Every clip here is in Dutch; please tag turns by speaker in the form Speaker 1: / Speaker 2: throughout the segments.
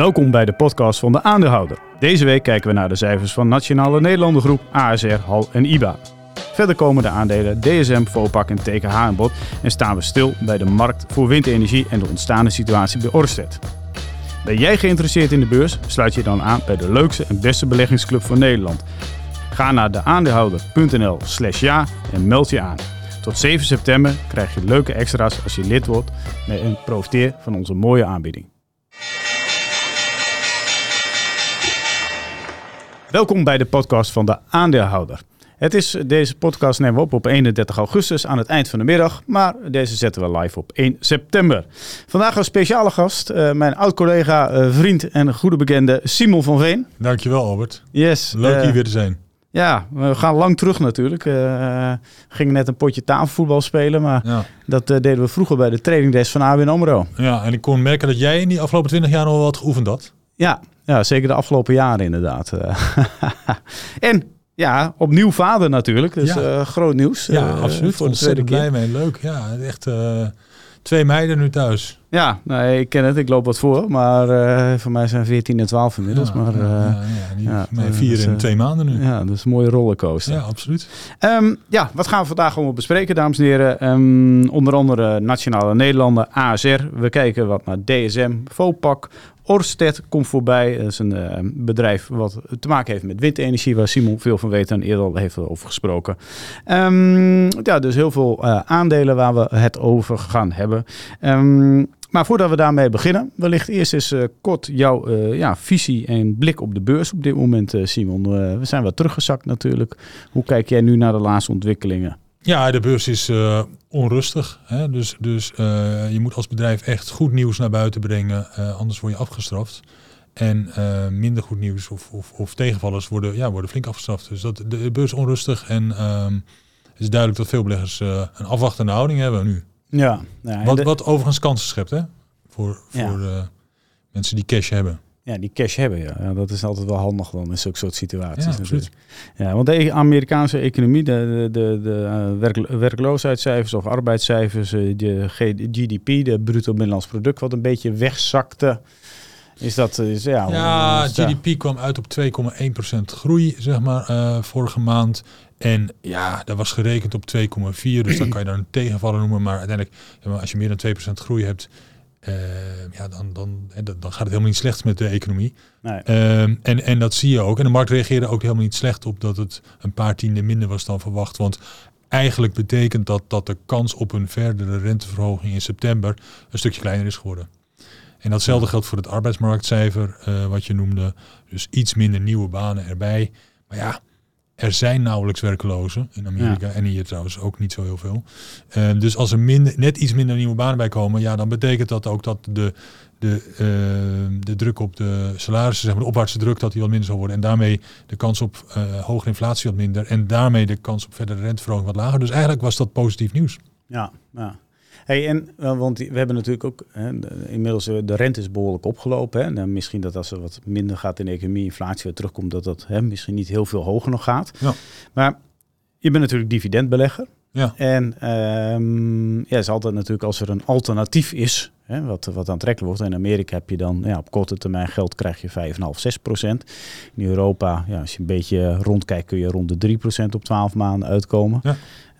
Speaker 1: Welkom bij de podcast van de aandeelhouder. Deze week kijken we naar de cijfers van Nationale Nederlandengroep, ASR, HAL en IBA. Verder komen de aandelen DSM, Vopak en TKH aan bod en staan we stil bij de markt voor windenergie en de ontstaande situatie bij Orsted. Ben jij geïnteresseerd in de beurs? Sluit je dan aan bij de leukste en beste beleggingsclub van Nederland. Ga naar deaandeelhouder.nl slash ja en meld je aan. Tot 7 september krijg je leuke extra's als je lid wordt en profiteer van onze mooie aanbieding. Welkom bij de podcast van de aandeelhouder. Het is, deze podcast nemen we op op 31 augustus aan het eind van de middag, maar deze zetten we live op 1 september. Vandaag een speciale gast, uh, mijn oud-collega, uh, vriend en goede bekende Simon van Veen.
Speaker 2: Dankjewel Albert.
Speaker 1: Yes.
Speaker 2: Leuk uh, hier weer te zijn.
Speaker 1: Ja, we gaan lang terug natuurlijk. We gingen net een potje tafelvoetbal spelen, maar ja. dat deden we vroeger bij de trainingdesk van ABN AMRO.
Speaker 2: Ja, en ik kon merken dat jij in die afgelopen 20 jaar nog wel wat geoefend had.
Speaker 1: Ja, ja, zeker de afgelopen jaren inderdaad. en ja, opnieuw vader natuurlijk. Dus ja. uh, groot nieuws.
Speaker 2: Ja, uh, absoluut. Voor de tweede keer. blij mee. Leuk. Ja, echt twee meiden nu thuis.
Speaker 1: Ja, nee, ik ken het. Ik loop wat voor. Maar voor mij zijn 14 en 12 inmiddels.
Speaker 2: Ja,
Speaker 1: maar,
Speaker 2: ja, ja, ja vier en twee maanden nu.
Speaker 1: Ja, dat is een mooie rollercoaster.
Speaker 2: Ja, absoluut.
Speaker 1: Um, ja, wat gaan we vandaag allemaal bespreken, dames en heren? Um, onder andere Nationale Nederlanden, ASR. We kijken wat naar DSM, Vopak, Orsted komt voorbij. Dat is een uh, bedrijf wat te maken heeft met windenergie, waar Simon veel van weet en eerder al heeft over gesproken. Um, ja, dus heel veel uh, aandelen waar we het over gaan hebben. Um, maar voordat we daarmee beginnen, wellicht eerst eens uh, kort jouw uh, ja, visie en blik op de beurs op dit moment, uh, Simon. we zijn wat teruggezakt natuurlijk. Hoe kijk jij nu naar de laatste ontwikkelingen?
Speaker 2: Ja, de beurs is onrustig. Hè? Dus, dus je moet als bedrijf echt goed nieuws naar buiten brengen, anders word je afgestraft. En minder goed nieuws of, of, of, tegenvallers worden, ja, worden flink afgestraft. Dus dat, de beurs onrustig en um, het is duidelijk dat veel beleggers een afwachtende houding hebben nu.
Speaker 1: Ja,
Speaker 2: ja wat, de... wat overigens kansen schept hè? voor, voor ja. mensen die cash hebben
Speaker 1: ja, die cash hebben. Ja. ja. dat is altijd wel handig dan in zulke soort situaties. Ja, Ja, want de Amerikaanse economie, de, de, de, de werk, werkloosheidscijfers of arbeidscijfers, uh, de GDP, de bruto binnenlands product, wat een beetje wegzakte. Is dat, is, ja,
Speaker 2: ja GDP kwam uit op 2,1% groei, zeg maar, uh, vorige maand. En ja, dat was gerekend op 2,4, dus dan kan je dan een tegenvaller noemen. Maar uiteindelijk, als je meer dan 2% groei hebt, uh, ja, dan, dan, dan gaat het helemaal niet slecht met de economie. Nee. Uh, en, en dat zie je ook. En de markt reageerde ook helemaal niet slecht op dat het een paar tienden minder was dan verwacht. Want eigenlijk betekent dat dat de kans op een verdere renteverhoging in september een stukje kleiner is geworden. En datzelfde geldt voor het arbeidsmarktcijfer, uh, wat je noemde. Dus iets minder nieuwe banen erbij. Maar ja, er zijn nauwelijks werklozen in Amerika en hier trouwens ook niet zo heel veel. Uh, dus als er minder, net iets minder nieuwe banen bij komen, ja, dan betekent dat ook dat de, de, uh, de druk op de salarissen, zeg maar de opwaartse druk, dat die wat minder zal worden. En daarmee de kans op uh, hogere inflatie wat minder. En daarmee de kans op verdere renteverhoging wat lager. Dus eigenlijk was dat positief nieuws.
Speaker 1: Ja, ja. Hey, en, want we hebben natuurlijk ook hè, inmiddels eh, de rente is behoorlijk opgelopen. Hè, en dan misschien dat als er wat minder gaat in de economie, inflatie weer terugkomt, dat dat hè, misschien niet heel veel hoger nog gaat. Ja. Maar je bent natuurlijk dividendbelegger. Ja. En um, ja, is altijd natuurlijk als er een alternatief is, hè, wat, wat aantrekkelijk wordt. In Amerika heb je dan ja, op korte termijn geld krijg je 5,5, 6 procent. In Europa, ja, als je een beetje rondkijkt, kun je rond de 3 procent op 12 maanden uitkomen. Ja.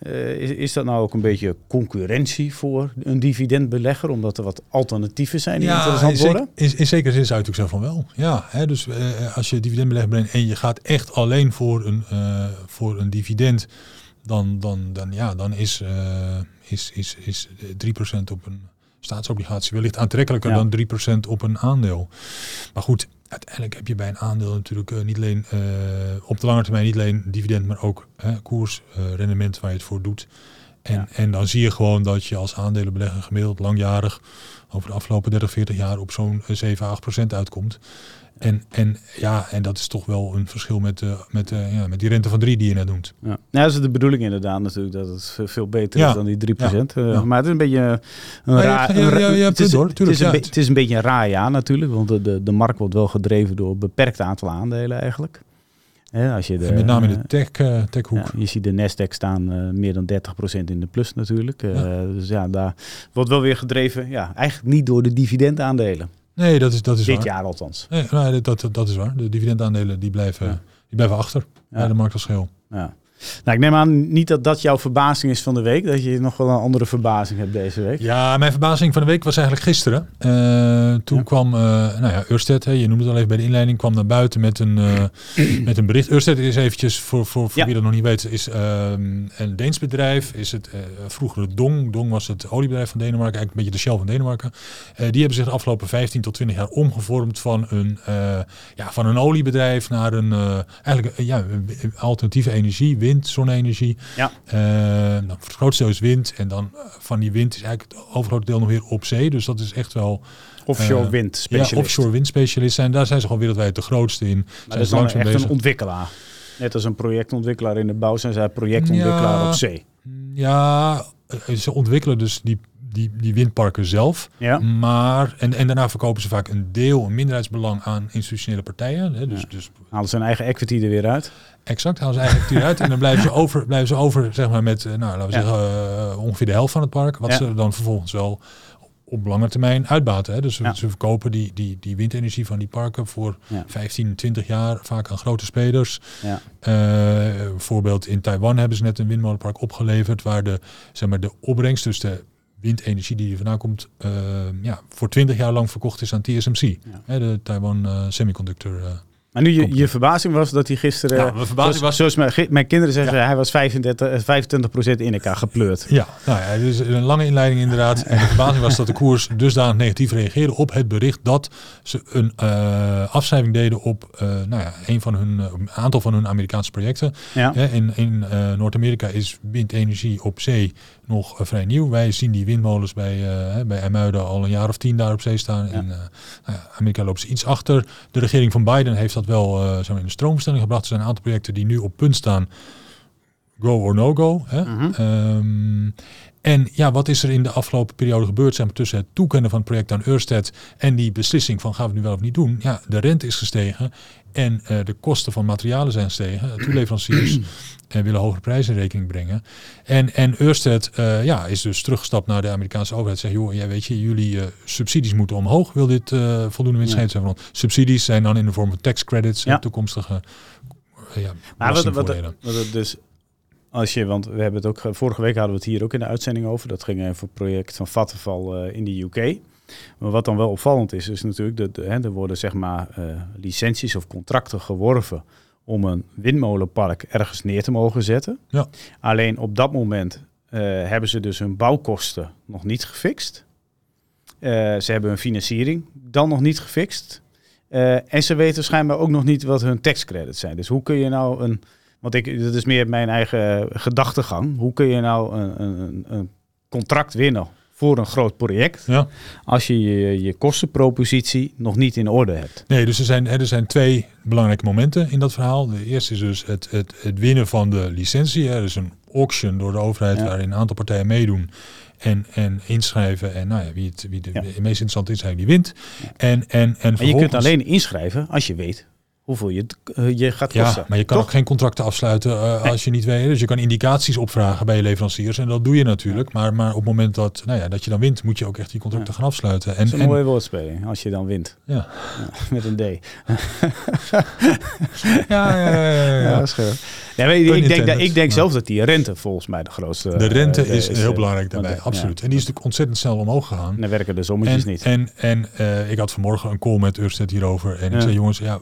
Speaker 1: Uh, is, is dat nou ook een beetje concurrentie voor een dividendbelegger, omdat er wat alternatieven zijn die ja, interessant
Speaker 2: in
Speaker 1: worden?
Speaker 2: In, in zekere zin zou je natuurlijk zeggen van wel. Ja, hè, dus uh, als je dividendbelegger bent en je gaat echt alleen voor een, uh, voor een dividend, dan, dan, dan, ja, dan is, is, is, is 3% op een staatsobligatie wellicht aantrekkelijker ja. dan 3% op een aandeel. Maar goed, uiteindelijk heb je bij een aandeel natuurlijk uh, niet alleen uh, op de lange termijn niet alleen dividend, maar ook uh, koers, rendement waar je het voor doet. En, ja. en dan zie je gewoon dat je als aandelenbelegger gemiddeld langjarig over de afgelopen 30, 40 jaar op zo'n 7, 8 procent uitkomt. En, en ja, en dat is toch wel een verschil met, uh, met, uh, ja, met die rente van 3 die je net noemt.
Speaker 1: Ja. Nou, dat is de bedoeling inderdaad natuurlijk, dat het veel beter ja. is dan die 3 procent. Ja. Uh, maar het is een beetje een raar... Het is een beetje een raar jaar natuurlijk, want de, de, de markt wordt wel gedreven door een beperkt aantal aandelen eigenlijk.
Speaker 2: Als je de, met name in de tech, uh, techhoek. Ja,
Speaker 1: je ziet de Nasdaq staan uh, meer dan 30% in de plus natuurlijk. Uh, ja. Dus ja, daar wordt wel weer gedreven, ja, eigenlijk niet door de dividendaandelen.
Speaker 2: Nee, dat is, dat is
Speaker 1: Dit
Speaker 2: waar.
Speaker 1: jaar althans.
Speaker 2: Nee, dat, dat, dat is waar. De dividendaandelen die blijven,
Speaker 1: Ja.
Speaker 2: die blijven achter
Speaker 1: Ja.
Speaker 2: bij de markt als geheel.
Speaker 1: Ja. Nou, ik neem aan niet dat dat jouw verbazing is van de week. Dat je nog wel een andere verbazing hebt deze week.
Speaker 2: Ja, mijn verbazing van de week was eigenlijk gisteren. Eh, toen
Speaker 1: Ja.
Speaker 2: kwam, eh nou ja, Ørsted, hè, je noemde het al even bij de inleiding, kwam naar buiten met een, eh, met een bericht. Ørsted is eventjes, voor, voor, voor
Speaker 1: Ja.
Speaker 2: wie dat nog niet weet, is ehm, een Deens bedrijf. Is het vroeger Dong. Dong was het oliebedrijf van Denemarken, eigenlijk een beetje de Shell van Denemarken. Die hebben zich de afgelopen 15 tot 20 jaar omgevormd van een, ja, van een oliebedrijf naar een, eigenlijk ja, alternatieve energie, wind, zonne-energie.
Speaker 1: Ja.
Speaker 2: Eh, nou, het grootste deel is wind. En dan eh, van die wind is eigenlijk het overgrote deel nog weer op zee. Dus dat is echt wel
Speaker 1: Offshore
Speaker 2: Eh,
Speaker 1: wind specialist.
Speaker 2: ja, offshore windspecialist zijn. Daar zijn ze gewoon wereldwijd de grootste in.
Speaker 1: Maar
Speaker 2: zijn
Speaker 1: dat is dan echt
Speaker 2: bezig.
Speaker 1: een ontwikkelaar. Net als een projectontwikkelaar in de bouw zijn zij projectontwikkelaar
Speaker 2: Ja.
Speaker 1: op zee.
Speaker 2: Ja, ze ontwikkelen dus die, die, die windparken zelf.
Speaker 1: Ja.
Speaker 2: Maar, en, en daarna verkopen ze vaak een deel, een minderheidsbelang aan institutionele partijen. Hè, dus,
Speaker 1: Ja.
Speaker 2: dus
Speaker 1: Halen zijn eigen equity er weer uit.
Speaker 2: exact, halen ze eigenlijk eruit. en dan blijven ze over, blijven ze over zeg maar, met, eh, nou, laten we
Speaker 1: Ja.
Speaker 2: zeggen, eh, ongeveer de helft van het park. Wat ze dan vervolgens wel op lange termijn uitbaten. Hè. Dus ze,
Speaker 1: Ja.
Speaker 2: ze verkopen die, die, die windenergie van die parken voor
Speaker 1: Ja.
Speaker 2: 15, 20 jaar, vaak aan grote spelers.
Speaker 1: Ja.
Speaker 2: Eh, bijvoorbeeld in Taiwan hebben ze net een windmolenpark opgeleverd, waar de, zeg maar, de opbrengst, dus de windenergie die er vandaan komt, eh, ja, voor 20 jaar lang verkocht is aan TSMC. Hè, de Taiwan eh, Semiconductor. eh.
Speaker 1: Maar nu, je, je verbazing was dat hij gisteren...
Speaker 2: Ja, mijn verbazing
Speaker 1: zoals,
Speaker 2: was-
Speaker 1: zoals mijn, mijn kinderen zeggen, hij was 35, eh, 25% in elkaar gepleurd.
Speaker 2: Ja, nou ja, het is een lange inleiding inderdaad. En de verbazing was dat de koers dusdanig negatief reageerde op het bericht dat ze een eh, afschrijving deden op eh, nou ja, een van hun, eh, een aantal van hun Amerikaanse projecten.
Speaker 1: Ja.
Speaker 2: In in eh, Noord-Amerika is windenergie op zee nog eh, vrij nieuw. Wij zien die windmolens bij, hè, bij IJmuiden al een jaar of tien daar op zee staan.
Speaker 1: Ja.
Speaker 2: In eh, nou ja, Amerika loopt ze iets achter. De regering van Biden heeft dat wel zo in de stroomstelling gebracht. Er zijn een aantal projecten die nu op punt staan. Go or no go. Hè?
Speaker 1: Mhm.
Speaker 2: Ehm, en ja, wat is er in de afgelopen periode gebeurd maar, tussen het toekennen van het project aan Ørsted en die beslissing van gaan we het nu wel of niet doen? Ja, de rente is gestegen en eh, de kosten van materialen zijn gestegen. Toeleveranciers eh, willen hogere prijzen in rekening brengen. En, en Ørsted eh, ja, is dus teruggestapt naar de Amerikaanse overheid. Zegt, joh, ja, weet je, jullie subsidies moeten omhoog. Wil dit voldoende winstgevend zijn van ons? Subsidies zijn dan in de vorm van tax credits en
Speaker 1: Ja.
Speaker 2: toekomstige ja,
Speaker 1: Maar wat, wat, wat het dus, als je, want we hebben het ook, ge- vorige week hadden we het hier ook in de uitzending over. Dat ging over het project van Vattenfall eh, in de UK. Maar wat dan wel opvallend is, is natuurlijk dat hè, er worden zeg maar eh, licenties of contracten geworven om een windmolenpark ergens neer te mogen zetten.
Speaker 2: Ja.
Speaker 1: Alleen op dat moment eh, hebben ze dus hun bouwkosten nog niet gefixt. Ze hebben hun financiering dan nog niet gefixt. En ze weten schijnbaar ook nog niet wat hun taxcredits zijn. Dus hoe kun je nou een... Want ik, dat is meer mijn eigen gedachtegang. Hoe kun je nou een, een, een contract winnen voor een groot project...
Speaker 2: Ja.
Speaker 1: als je je, je kostenpropositie nog niet in orde hebt?
Speaker 2: Nee, dus er zijn, er zijn twee belangrijke momenten in dat verhaal. De eerste is dus het, het, het winnen van de licentie. Hè. Dus een auction door de overheid
Speaker 1: Ja.
Speaker 2: waarin een aantal partijen meedoen en, en inschrijven. En nou ja, wie, het, wie de,
Speaker 1: Ja.
Speaker 2: meest interessant is, hij die wint. En, en, en
Speaker 1: Maar je kunt alleen inschrijven als je weet hoeveel je, eh, je gaat kosten.
Speaker 2: Ja, maar je kan
Speaker 1: Toch?
Speaker 2: ook geen contracten afsluiten eh,
Speaker 1: Nee.
Speaker 2: als je niet weet. Dus je kan indicaties opvragen bij je leveranciers. En dat doe je natuurlijk. Maar, maar op het moment dat, nou ja, dat je dan wint, moet je ook echt die contracten
Speaker 1: Ja.
Speaker 2: gaan afsluiten.
Speaker 1: Dat
Speaker 2: En,
Speaker 1: is een
Speaker 2: en-
Speaker 1: mooie woordspeling, als je dan wint.
Speaker 2: ja.
Speaker 1: Ja, met een D.
Speaker 2: Ja, ja, ja, ja, ja.
Speaker 1: Ja, scherp. Ja, weet je,
Speaker 2: Pun
Speaker 1: ik denk, dat, ik denk zelf dat die rente volgens mij de grootste...
Speaker 2: De rente
Speaker 1: eh,
Speaker 2: is, heel belangrijk daarbij, absoluut. En die is natuurlijk ontzettend snel omhoog gegaan.
Speaker 1: En dan werken de sommetjes
Speaker 2: En,
Speaker 1: niet.
Speaker 2: en, en ik had vanmorgen een call met Ørsted hierover. En ik zei, jongens, ja,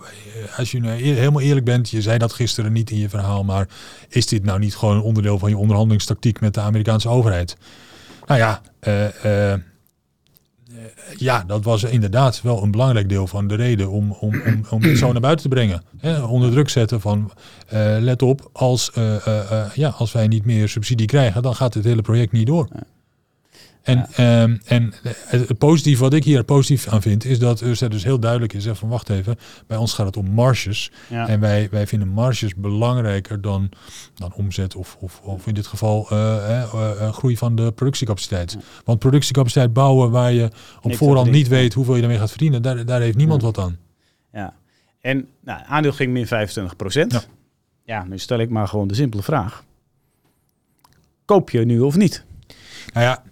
Speaker 2: als je eer- helemaal eerlijk bent, je zei dat gisteren niet in je verhaal, maar is dit nou niet gewoon een onderdeel van je onderhandelingstactiek met de Amerikaanse overheid? Nou ja, eh, eh, ja, dat was inderdaad wel een belangrijk deel van de reden om, om, om, om zo naar buiten te brengen. Hè, onder druk zetten van, eh, let op, als, ja, als wij niet meer subsidie krijgen, dan gaat dit hele project niet door. En,
Speaker 1: Ja.
Speaker 2: ehm, en het, het positief, wat ik hier positief aan vind, is dat Ørsted dus heel duidelijk is. Van wacht even, bij ons gaat het om marges.
Speaker 1: ja.
Speaker 2: En wij, wij vinden marges belangrijker dan, dan omzet of, of, of in dit geval eh, eh, eh, eh, groei van de productiecapaciteit.
Speaker 1: Ja.
Speaker 2: Want productiecapaciteit bouwen waar je op
Speaker 1: Niks
Speaker 2: voorhand niet weet hoeveel je daarmee gaat verdienen, daar, daar heeft niemand wat aan.
Speaker 1: ja. En nou, aandeel ging min 25 procent.
Speaker 2: Ja.
Speaker 1: Ja. nu stel ik maar gewoon de simpele vraag. Koop je nu of niet?
Speaker 2: Nou ja,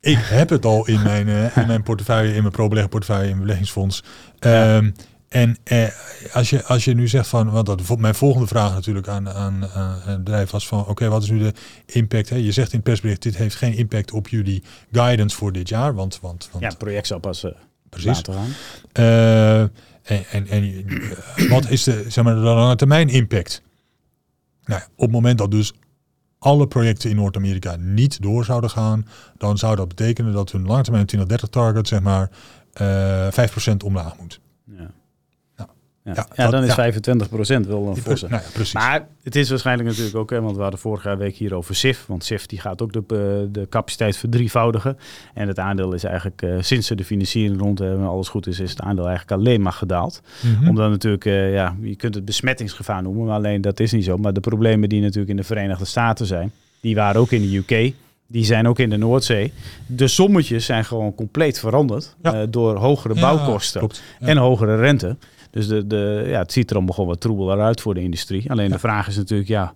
Speaker 2: ik heb het al in mijn, uh, in mijn portefeuille, in mijn pro-beleggerportefeuille, in mijn beleggingsfonds. Um, en eh, als, je, als je nu zegt van, want dat, mijn volgende vraag natuurlijk aan, aan, het bedrijf was van, oké, wat is nu de impact? Hè? Je zegt in het persbericht, dit heeft geen impact op jullie guidance voor dit jaar, want... want, want
Speaker 1: ja, het project zal pas uh,
Speaker 2: precies. Uh, en, en, en wat is de, zeg maar, de lange termijn impact? Nou, op het moment dat dus alle projecten in Noord-Amerika niet door zouden gaan, dan zou dat betekenen dat hun langetermijn 2030 target zeg maar uh, 5% omlaag moet.
Speaker 1: Ja. Ja, ja, dan is 25 procent wel een forse.
Speaker 2: Nou
Speaker 1: maar het is waarschijnlijk natuurlijk ook, hè, want we hadden vorige week hier over SIF. Want SIF die gaat ook de, uh, de capaciteit verdrievoudigen. En het aandeel is eigenlijk, uh, sinds ze de financiering rond hebben, alles goed is, is het aandeel eigenlijk alleen maar gedaald. Mm -hmm. Omdat natuurlijk, uh, ja, je kunt het besmettingsgevaar noemen, maar alleen dat is niet zo. Maar de problemen die natuurlijk in de Verenigde Staten zijn, die waren ook in de UK. Die zijn ook in de Noordzee. De sommetjes zijn gewoon compleet veranderd ja. door hogere bouwkosten en hogere rente. Dus de, de, ja, het ziet er allemaal gewoon wat troebeler uit voor de industrie. Alleen de vraag is natuurlijk, ja,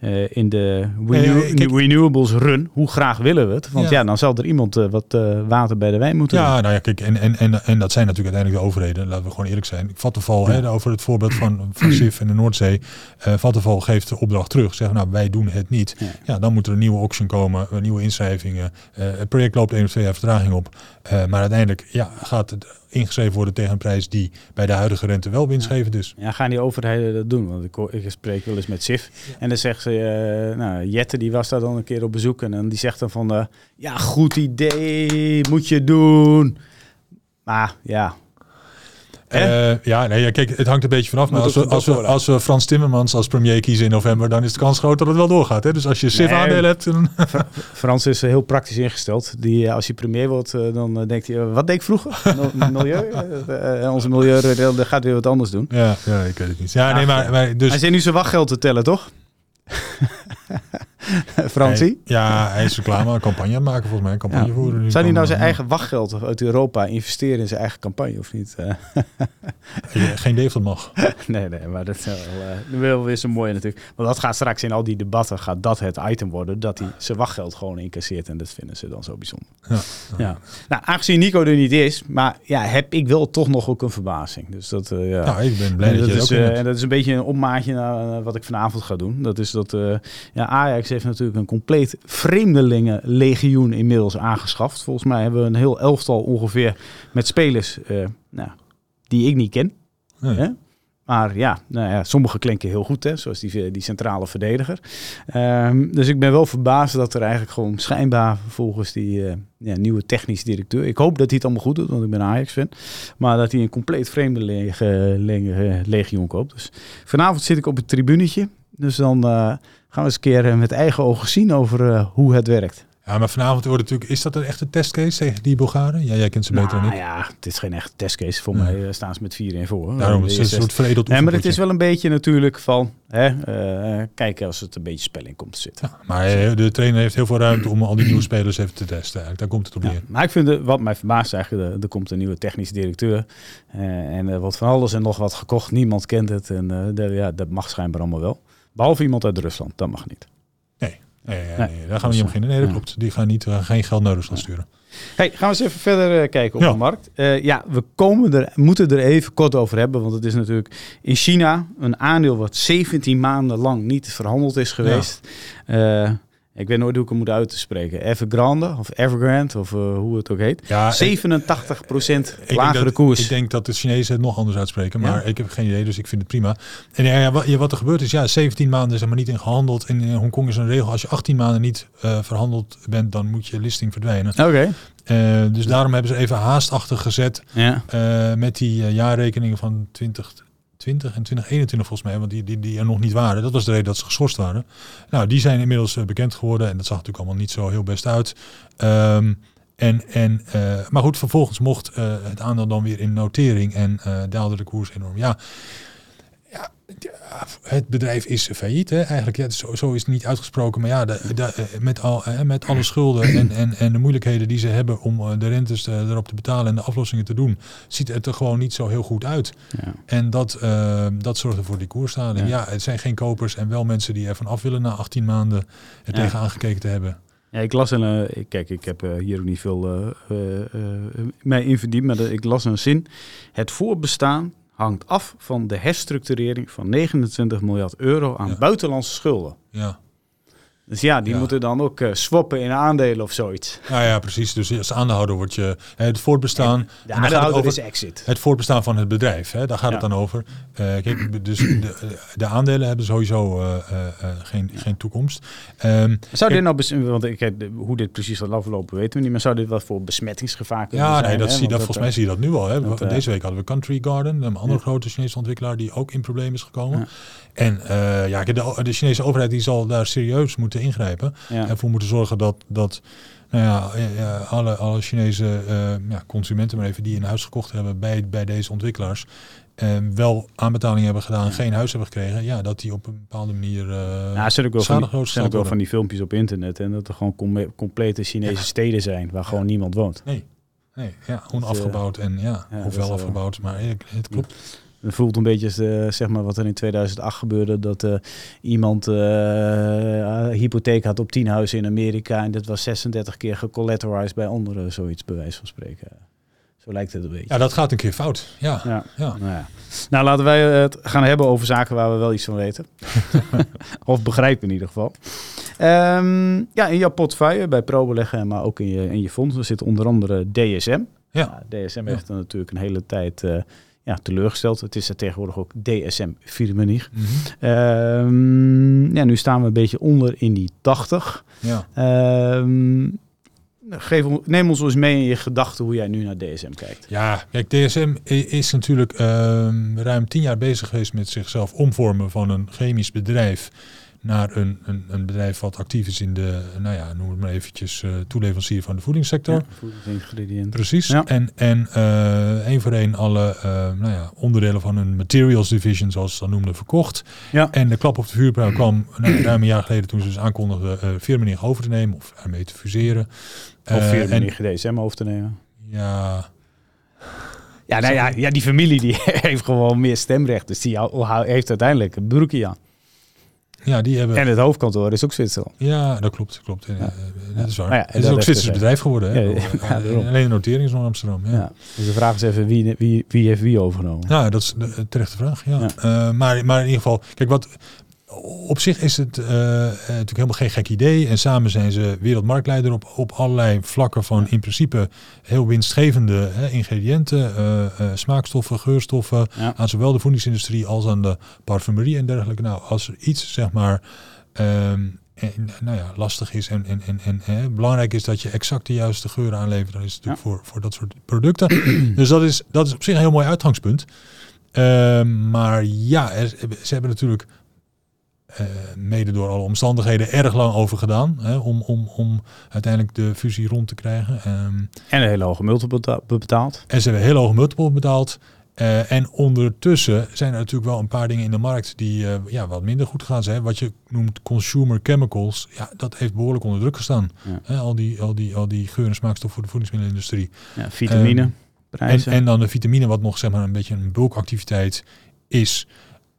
Speaker 1: uh, in de renew renewables run, hoe graag willen we het? Want ja, dan zal er iemand uh, wat uh, water bij de wijn moeten
Speaker 2: Ja, doen. nou ja, kijk, en, en, en, en dat zijn natuurlijk uiteindelijk de overheden, laten we gewoon eerlijk zijn. Vattenval, ja. hè, over het voorbeeld van, van SIF en de Noordzee. Vattenval geeft de opdracht terug, zeggen nou, wij doen het niet. Ja, ja dan moet er een nieuwe auction komen, nieuwe inschrijvingen. het project loopt één of twee jaar vertraging op. maar uiteindelijk ja, gaat het ingeschreven worden tegen een prijs die bij de huidige rente wel winstgevend is.
Speaker 1: Ja, gaan die overheden dat doen? Want ik, ik spreek wel eens met SIF en dan zegt ze, uh, nou, Jette die was daar dan een keer op bezoek en dan die zegt dan van, uh, ja, goed idee, moet je doen. Maar ja,
Speaker 2: uh, ja, nee, kijk, het hangt een beetje vanaf. Maar als we, als, we, als we Frans Timmermans als premier kiezen in november, dan is de kans groot dat het wel doorgaat. Hè? Dus als je SIF aandelen hebt... Dan...
Speaker 1: Frans is heel praktisch ingesteld. Die, eh, als hij premier wordt, eh, dan denkt hij... wat deed ik vroeger? milieu? onze milieu gaat weer wat anders doen.
Speaker 2: Ja, ja ik weet het niet. Ja, nee, maar, maar dus...
Speaker 1: Hij zit nu zijn wachtgeld te tellen, toch? Fransie?
Speaker 2: ja, hij is reclame, campagne maken volgens mij. Campagne ja. voeren.
Speaker 1: Zou hij nou zijn eigen wachtgeld uit Europa investeren in zijn eigen campagne of niet?
Speaker 2: Geen idee of dat mag.
Speaker 1: nee, nee, maar dat is wel, uh, wel weer zo mooi natuurlijk. Want dat gaat straks in al die debatten, gaat dat het item worden, dat hij zijn wachtgeld gewoon incasseert. En dat vinden ze dan zo bijzonder. Ja, ja. Nou, aangezien Nico er niet is, maar ja, heb ik wel toch nog ook een verbazing. Dus dat, uh, ja.
Speaker 2: Nou, ik ben blij
Speaker 1: en
Speaker 2: dat,
Speaker 1: dat
Speaker 2: je
Speaker 1: is, uh, En dat is een beetje een opmaatje naar wat ik vanavond ga doen. Dat is dat ja, Ajax heeft natuurlijk een compleet vreemdelingenlegioen inmiddels aangeschaft. Volgens mij hebben we een heel elftal ongeveer met spelers uh, nou, die ik niet ken. Nee. Maar ja, nou ja, sommige klinken heel goed, hè, zoals die, die centrale verdediger. Um, dus ik ben wel verbaasd dat er eigenlijk gewoon schijnbaar volgens die uh, ja, nieuwe technisch directeur... Ik hoop dat hij het allemaal goed doet, want ik ben Ajax-fan. Maar dat hij een compleet vreemde legioen koopt. Dus vanavond zit ik op het tribunetje. Dus dan uh, gaan we eens een keer eh, met eigen ogen zien over uh, hoe het werkt.
Speaker 2: Ja, maar vanavond wordt natuurlijk, is dat een echte testcase tegen die Bulgaren? Ja, jij kent ze beter
Speaker 1: nou,
Speaker 2: dan ik.
Speaker 1: ja, het is geen echte testcase. Voor mij staan ze met 4 in voor.
Speaker 2: Daarom is het een soort veredeld
Speaker 1: Nee, maar het is wel een beetje natuurlijk van, hè, uh, kijken als het een beetje spelling komt te zitten.
Speaker 2: Ja, maar de trainer heeft heel veel ruimte om al die nieuwe spelers even te testen. Eigenlijk. Daar komt het op neer. Ja,
Speaker 1: maar ik vind, de, wat mij verbaast eigenlijk, er, er komt een nieuwe technische directeur. Uh, en er wordt van alles en nog wat gekocht. Niemand kent het. En de, ja, dat mag schijnbaar allemaal wel. Behalve iemand uit Rusland, dat mag niet.
Speaker 2: Nee, nee, nee, nee daar gaan we niet om beginnen. Nee, dat klopt. Die gaan niet, uh, geen geld naar Rusland sturen.
Speaker 1: Hey, gaan we eens even verder uh, kijken op ja. de markt. Uh, ja, we komen er, moeten er even kort over hebben. Want het is natuurlijk in China een aandeel wat 17 maanden lang niet verhandeld is geweest. Ja. Ik weet nooit hoe ik hem moet uit te spreken. Evergrande of Evergrande of uh, hoe het ook heet. Ja, 87 procent lagere
Speaker 2: dat,
Speaker 1: koers.
Speaker 2: Ik denk dat de Chinezen het nog anders uitspreken, maar ja? ik heb geen idee, dus ik vind het prima. En ja, wat, wat, er gebeurt is, ja, 17 maanden zijn maar niet in gehandeld. En in Hongkong is een regel, als je 18 maanden niet uh, verhandeld bent, dan moet je listing verdwijnen.
Speaker 1: Oké. Okay.
Speaker 2: Uh, dus daarom hebben ze even haastachtig gezet ja. met die jaarrekeningen van 20 20 en 2021 volgens mij, want die, die, die er nog niet waren. Dat was de reden dat ze geschorst waren. Nou, die zijn inmiddels uh, bekend geworden en dat zag natuurlijk allemaal niet zo heel best uit. Um, en, en, uh, maar goed, vervolgens mocht uh, het aandeel dan weer in notering en daalde de koers enorm. Ja, ja, het bedrijf is failliet. Hè? Eigenlijk, ja, zo, zo is het niet uitgesproken. Maar ja, de, de, met, al, met alle schulden en, en, en de moeilijkheden die ze hebben om de rentes erop te betalen en de aflossingen te doen, ziet het er gewoon niet zo heel goed uit. Ja. En dat, uh, dat zorgde voor die koersdaling. Ja. ja, het zijn geen kopers en wel mensen die ervan af willen na 18 maanden er ja. tegen aangekeken te hebben.
Speaker 1: Ja, ik las een. Uh, kijk, ik heb uh, hier ook niet veel uh, mij in verdiend, maar ik las een zin. Het voorbestaan hangt af van de herstructurering van 29 miljard euro aan
Speaker 2: Ja.
Speaker 1: buitenlandse schulden.
Speaker 2: Ja.
Speaker 1: Dus ja, die
Speaker 2: Ja.
Speaker 1: moeten dan ook eh, swappen in aandelen of zoiets.
Speaker 2: Nou ja, precies. Dus als aandeelhouder wordt je hè, het voortbestaan.
Speaker 1: De
Speaker 2: en
Speaker 1: aandeelhouder is exit.
Speaker 2: het voortbestaan van het bedrijf. Hè, daar gaat het
Speaker 1: Ja.
Speaker 2: dan over. Eh, kijk, dus de, de aandelen hebben sowieso eh, geen, geen toekomst. Ehm,
Speaker 1: Zou dit nou, want ik, hoe dit precies gaat aflopen weten we niet, maar zou dit wat voor besmettingsgevaar kunnen
Speaker 2: ja,
Speaker 1: zijn?
Speaker 2: nee, dat
Speaker 1: hè?
Speaker 2: zie dat, volgens mij zie je dat nu al. Hè.
Speaker 1: dat,
Speaker 2: Deze week hadden we Country Garden, een andere
Speaker 1: Ja.
Speaker 2: grote Chinese ontwikkelaar die ook in problemen is gekomen. En eh, ja, de, de Chinese overheid die zal daar serieus moeten ingrijpen.
Speaker 1: ja.
Speaker 2: Ervoor moeten zorgen dat, dat nou ja, eh, alle, alle Chinese eh, ja, consumenten, maar even die een huis gekocht hebben bij, bij deze ontwikkelaars, eh, wel aanbetaling hebben gedaan,
Speaker 1: Ja.
Speaker 2: geen huis hebben gekregen, ja, dat die op een bepaalde manier.
Speaker 1: Ja, er zijn ook wel, van, die- zijn ook wel van die filmpjes op internet en dat er gewoon com- complete Chinese
Speaker 2: Ja.
Speaker 1: steden zijn waar gewoon niemand woont.
Speaker 2: Nee, nee, ja, gewoon
Speaker 1: Dat, eh,
Speaker 2: afgebouwd en ja, ofwel afgebouwd, maar het klopt.
Speaker 1: Het voelt een beetje eh, zeg maar wat er in 2008 gebeurde. Dat eh, iemand eh, hypotheek had op 10 huizen in Amerika. En dat was 36 keer gecollateralized bij anderen. Zoiets bij wijze van spreken. Zo lijkt het een beetje.
Speaker 2: Ja, dat gaat een keer fout. Ja,
Speaker 1: Ja.
Speaker 2: ja.
Speaker 1: Nou, ja. nou, laten wij het gaan hebben over zaken waar we wel iets van weten. of begrijpen in ieder geval. Ehm, ja, in jouw portefeuille bij ProBeleggen, maar ook in je, in je fonds, er zit onder andere DSM.
Speaker 2: Ja.
Speaker 1: Nou, DSM heeft er natuurlijk een hele tijd ja, teleurgesteld. Het is er tegenwoordig ook DSM Firmenich.
Speaker 2: Mhm.
Speaker 1: Ehm ja, nu staan we een beetje onder in die 80.
Speaker 2: ja.
Speaker 1: Ehm, geef, neem ons eens mee in je gedachten hoe jij nu naar DSM kijkt.
Speaker 2: Ja, kijk, DSM is natuurlijk ehm, ruim tien jaar bezig geweest met zichzelf omvormen van een chemisch bedrijf naar een, een, een bedrijf wat actief is in de, nou ja, noem het maar eventjes, eh toeleverancier van de voedingssector.
Speaker 1: Ja, voedingsingrediënten.
Speaker 2: Precies.
Speaker 1: Ja.
Speaker 2: En, en eh één voor één alle eh, nou ja, onderdelen van hun materials division, zoals ze dat noemden, verkocht.
Speaker 1: Ja.
Speaker 2: En de klap op de vuurpijl kwam nou, ruim een jaar geleden toen ze dus aankondigden uh, over te nemen of ermee te fuseren.
Speaker 1: Of
Speaker 2: Eh,
Speaker 1: Firmenich DSM over te nemen.
Speaker 2: Ja,
Speaker 1: Ja, nou ja, ja, die familie die heeft gewoon meer stemrecht. Dus die heeft uiteindelijk een broekje aan.
Speaker 2: Ja, die hebben...
Speaker 1: En het hoofdkantoor is ook Zwitserland.
Speaker 2: Ja, dat klopt. Klopt. Eh,
Speaker 1: Ja.
Speaker 2: eh, dat is waar.
Speaker 1: Ja,
Speaker 2: het is ook Zwitsers
Speaker 1: gezegd.
Speaker 2: bedrijf geworden. Hè?
Speaker 1: Ja,
Speaker 2: Eh, alleen de notering is nog Amsterdam. Ja.
Speaker 1: Ja. Dus de vraag is even wie, wie, wie heeft wie overgenomen.
Speaker 2: Nou, dat is de de terechte vraag. Ja.
Speaker 1: Ja.
Speaker 2: Eh, maar, maar in ieder geval, kijk, wat op zich is het eh, eh, natuurlijk helemaal geen gek idee. En samen zijn ze wereldmarktleider op, op allerlei vlakken van in principe heel winstgevende hè, ingrediënten, eh, smaakstoffen, geurstoffen.
Speaker 1: Ja.
Speaker 2: Aan zowel de voedingsindustrie als aan de parfumerie en dergelijke. Nou, als er iets zeg maar. ehm, en, nou ja, lastig is en, en, en, en hè, belangrijk is dat je exact de juiste geuren aanlevert. Dan is het natuurlijk voor, voor dat soort producten. dus dat is, dat is op zich een heel mooi uitgangspunt. Ehm, maar ja, er- ze hebben natuurlijk eh, mede door alle omstandigheden erg lang over gedaan. Hè, om, om, om uiteindelijk de fusie rond te krijgen. Ehm,
Speaker 1: En een hele hoge multiple beta- betaald.
Speaker 2: en ze hebben heel hoge multiple betaald. Eh, en ondertussen zijn er natuurlijk wel een paar dingen in de markt die eh, ja, wat minder goed gaan zijn. Wat je noemt consumer chemicals, ja, dat heeft behoorlijk onder druk gestaan.
Speaker 1: Ja.
Speaker 2: Hè, al, die, al, die, al die geur- en smaakstof voor de voedingsmiddelenindustrie.
Speaker 1: Ja, vitamine,
Speaker 2: Ehm, En, en dan de vitamine, wat nog zeg maar een beetje een bulkactiviteit is.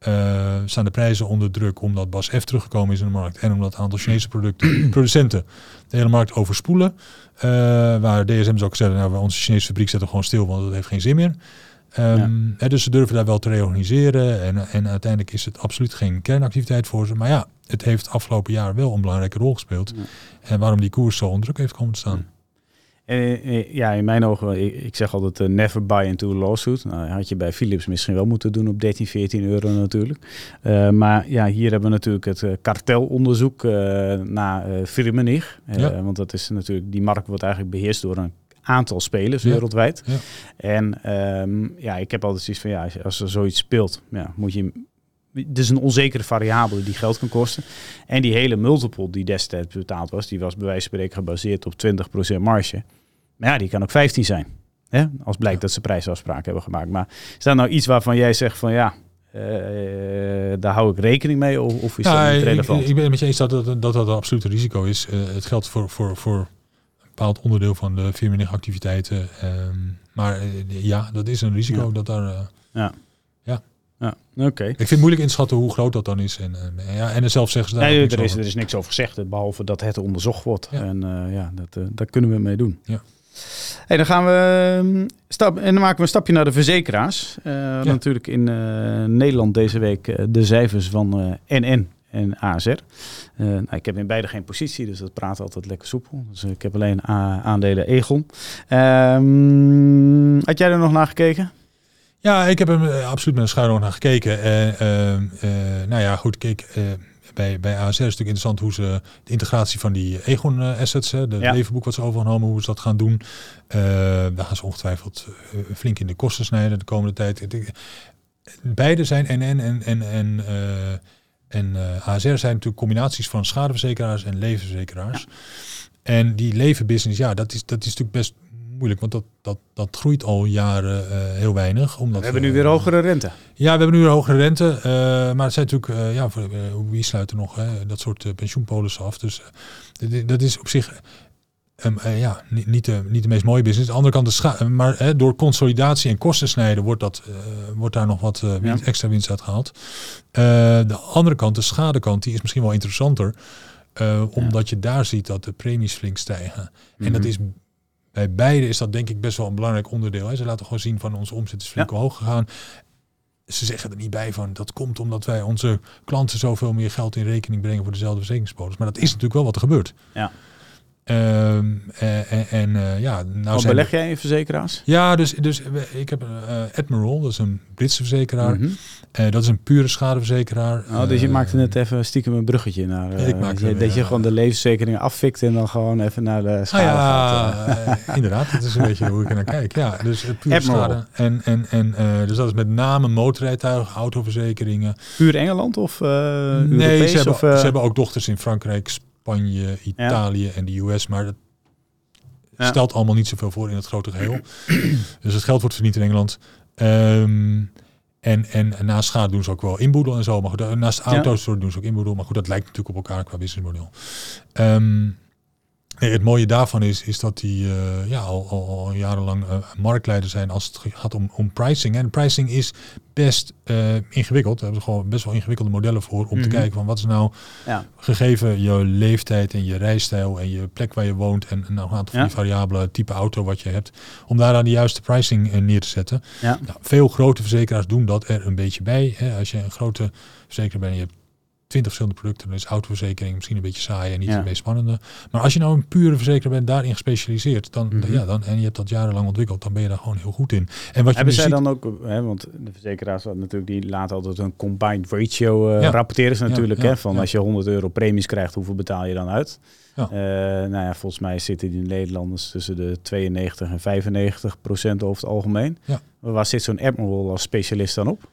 Speaker 2: Eh, staan de prijzen onder druk omdat Bas F teruggekomen is in de markt en omdat een aantal Chinese producten, producenten de hele markt overspoelen. Eh, waar DSM zou ook zeggen, nou, onze Chinese fabriek zetten gewoon stil, want dat heeft geen zin meer. Ehm, hè, dus ze durven daar wel te reorganiseren en, en uiteindelijk is het absoluut geen kernactiviteit voor ze. Maar ja, het heeft afgelopen jaar wel een belangrijke rol gespeeld.
Speaker 1: Ja.
Speaker 2: En waarom die koers zo onder druk heeft komen te staan.
Speaker 1: Eh, ja, in mijn ogen, ik, ik zeg altijd eh, never buy into a lawsuit. Nou, had je bij Philips misschien wel moeten doen op 13, 14 euro natuurlijk. Eh, maar ja, hier hebben we natuurlijk het eh, kartelonderzoek eh naar eh Firmenich. Eh,
Speaker 2: Ja.
Speaker 1: Want dat is natuurlijk, die markt wordt eigenlijk beheerst door een aantal spelers
Speaker 2: Ja.
Speaker 1: wereldwijd.
Speaker 2: Ja.
Speaker 1: En ehm, ja, ik heb altijd zoiets van, ja, als- als er zoiets speelt, ja, moet je... Het is een onzekere variabele die geld kan kosten. En die hele multiple die destijds betaald was, die was bij wijze van spreken gebaseerd op 20% marge. Maar ja, die kan ook 15 zijn. Hè? Als blijkt dat ze prijsafspraken hebben gemaakt. Maar is dat nou iets waarvan jij zegt van ja, eh, daar hou ik rekening mee? Of, of is
Speaker 2: Ja,
Speaker 1: dat niet
Speaker 2: ik-
Speaker 1: relevant?
Speaker 2: Ik, ik ben het met je eens dat dat, dat, dat een absoluut risico is. Eh, het geldt voor, voor, voor een bepaald onderdeel van de firmenich activiteiten. Ehm, maar eh, ja, dat is een risico
Speaker 1: Ja.
Speaker 2: dat daar...
Speaker 1: Ja.
Speaker 2: ja.
Speaker 1: Ja, oké.
Speaker 2: Ik vind het moeilijk inschatten hoe groot dat dan is. En, en, ja, en zelf zeggen ze daar
Speaker 1: Nee, er is,
Speaker 2: over.
Speaker 1: er is niks over gezegd, behalve dat het onderzocht wordt. En ja, dat, daar kunnen we mee doen.
Speaker 2: Ja.
Speaker 1: Hey, dan gaan we ehm, stap, en dan maken we een stapje naar de verzekeraars. Eh, Natuurlijk in eh, Nederland deze week eh, de cijfers van NN en ASR. Nou, ik heb in beide geen positie, dus dat praat altijd lekker soepel. Dus ik heb alleen a- aandelen Egon. Ehm, had jij er nog naar gekeken?
Speaker 2: Ja, ik heb hem absoluut met een schuin oog naar gekeken. En, ehm, eh, nou ja, goed, kijk, bij, bij ASR is het natuurlijk interessant hoe ze de integratie van die Egon eh, assets, hè, de
Speaker 1: Ja.
Speaker 2: levenboek wat ze overgenomen, hoe ze dat gaan doen. Eh, daar gaan ze ongetwijfeld eh, flink in de kosten snijden de komende tijd. Beide zijn en, en, en, eh, en eh, ASR zijn natuurlijk combinaties van schadeverzekeraars en levensverzekeraars. En die levenbusiness, ja, dat is, dat is natuurlijk best moeilijk, want dat, dat, dat groeit al jaren eh, heel weinig. Omdat
Speaker 1: We hebben nu
Speaker 2: eh,
Speaker 1: weer hogere rente.
Speaker 2: ja, we hebben nu een hogere rente. eh, maar het zijn natuurlijk, ja, voor, wie sluit er nog hè, dat soort uh, pensioenpolissen af? Dus dat is op zich ehm, eh, ja, niet, niet, de, niet de meest mooie business. Aan de andere kant, de scha- maar hè, door consolidatie en kosten snijden wordt, dat, wordt daar nog wat winst-
Speaker 1: Ja.
Speaker 2: extra winst uit gehaald. Eh, de andere kant, de schadekant, die is misschien wel interessanter. omdat je daar ziet dat de premies flink stijgen. En dat
Speaker 1: Mhm.
Speaker 2: is bij beide is dat denk ik best wel een belangrijk onderdeel. Hè. Ze laten gewoon zien van onze omzet is flink hoog gegaan. Ze zeggen er niet bij van dat komt omdat wij onze klanten zoveel meer geld in rekening brengen voor dezelfde verzekeringspolis. Maar dat is natuurlijk wel wat er gebeurt.
Speaker 1: Ja.
Speaker 2: Eh, en en eh, ja, nou
Speaker 1: Wat beleg jij in verzekeraars?
Speaker 2: ja, dus, dus ik heb eh Admiral, dat is een Britse verzekeraar.
Speaker 1: Mhm.
Speaker 2: Dat is een pure schadeverzekeraar.
Speaker 1: Oh, dus je maakte net even stiekem een bruggetje naar.
Speaker 2: Ik maakte
Speaker 1: je-
Speaker 2: hem,
Speaker 1: dat je gewoon de levensverzekering afvikt en dan gewoon even naar de
Speaker 2: Ah
Speaker 1: schade gaat.
Speaker 2: ja, inderdaad. Dat is een beetje hoe ik er naar kijk. Ja, dus
Speaker 1: Admiral.
Speaker 2: schade. En, en, en dus dat is met name motorrijtuigen, autoverzekeringen.
Speaker 1: Puur Engeland of
Speaker 2: nee,
Speaker 1: Europees?
Speaker 2: ze hebben,
Speaker 1: of,
Speaker 2: ze hebben ook dochters in Frankrijk, Spanje, Italië en de US. Maar dat
Speaker 1: Ja.
Speaker 2: stelt allemaal niet zoveel voor in het grote geheel. dus het geld wordt verdiend in Engeland. Ehm, en, en naast schade doen ze ook wel inboedel en zo. Maar goed, eh, naast auto's doen ze ook inboedel. Maar goed, dat lijkt natuurlijk op elkaar qua businessmodel. Ehm nee, het mooie daarvan is, is dat die eh, ja, al, al, jarenlang eh, marktleider zijn als het gaat om, om pricing. En pricing is best eh, ingewikkeld. Daar hebben ze gewoon best wel ingewikkelde modellen voor om te
Speaker 1: Mhm.
Speaker 2: kijken van wat is nou
Speaker 1: ja.
Speaker 2: gegeven je leeftijd en je rijstijl en je plek waar je woont en een aantal van die variabelen, type auto wat je hebt, om daar aan de juiste pricing neer te zetten.
Speaker 1: Ja.
Speaker 2: Nou, veel grote verzekeraars doen dat er een beetje bij. Hè. Als je een grote verzekeraar bent en je hebt 20 verschillende producten, dan is autoverzekering misschien een beetje saai en niet
Speaker 1: Ja.
Speaker 2: het meest spannende. Maar als je nou een pure verzekeraar bent, daarin gespecialiseerd, dan,
Speaker 1: Mhm.
Speaker 2: ja, dan, en je hebt dat jarenlang ontwikkeld, dan ben je daar gewoon heel goed in. En wat je
Speaker 1: Hebben
Speaker 2: nu
Speaker 1: zij
Speaker 2: ziet,
Speaker 1: dan ook, hè, want de verzekeraars natuurlijk, die laten altijd een combined ratio
Speaker 2: Ja.
Speaker 1: rapporteren ze natuurlijk.
Speaker 2: ja,
Speaker 1: hè, van als je 100 euro premies krijgt, hoeveel betaal je dan uit? Eh, nou ja, volgens mij zitten die Nederlanders tussen de 92 en 95 procent over het algemeen. Maar waar zit zo'n Admiral als specialist dan op?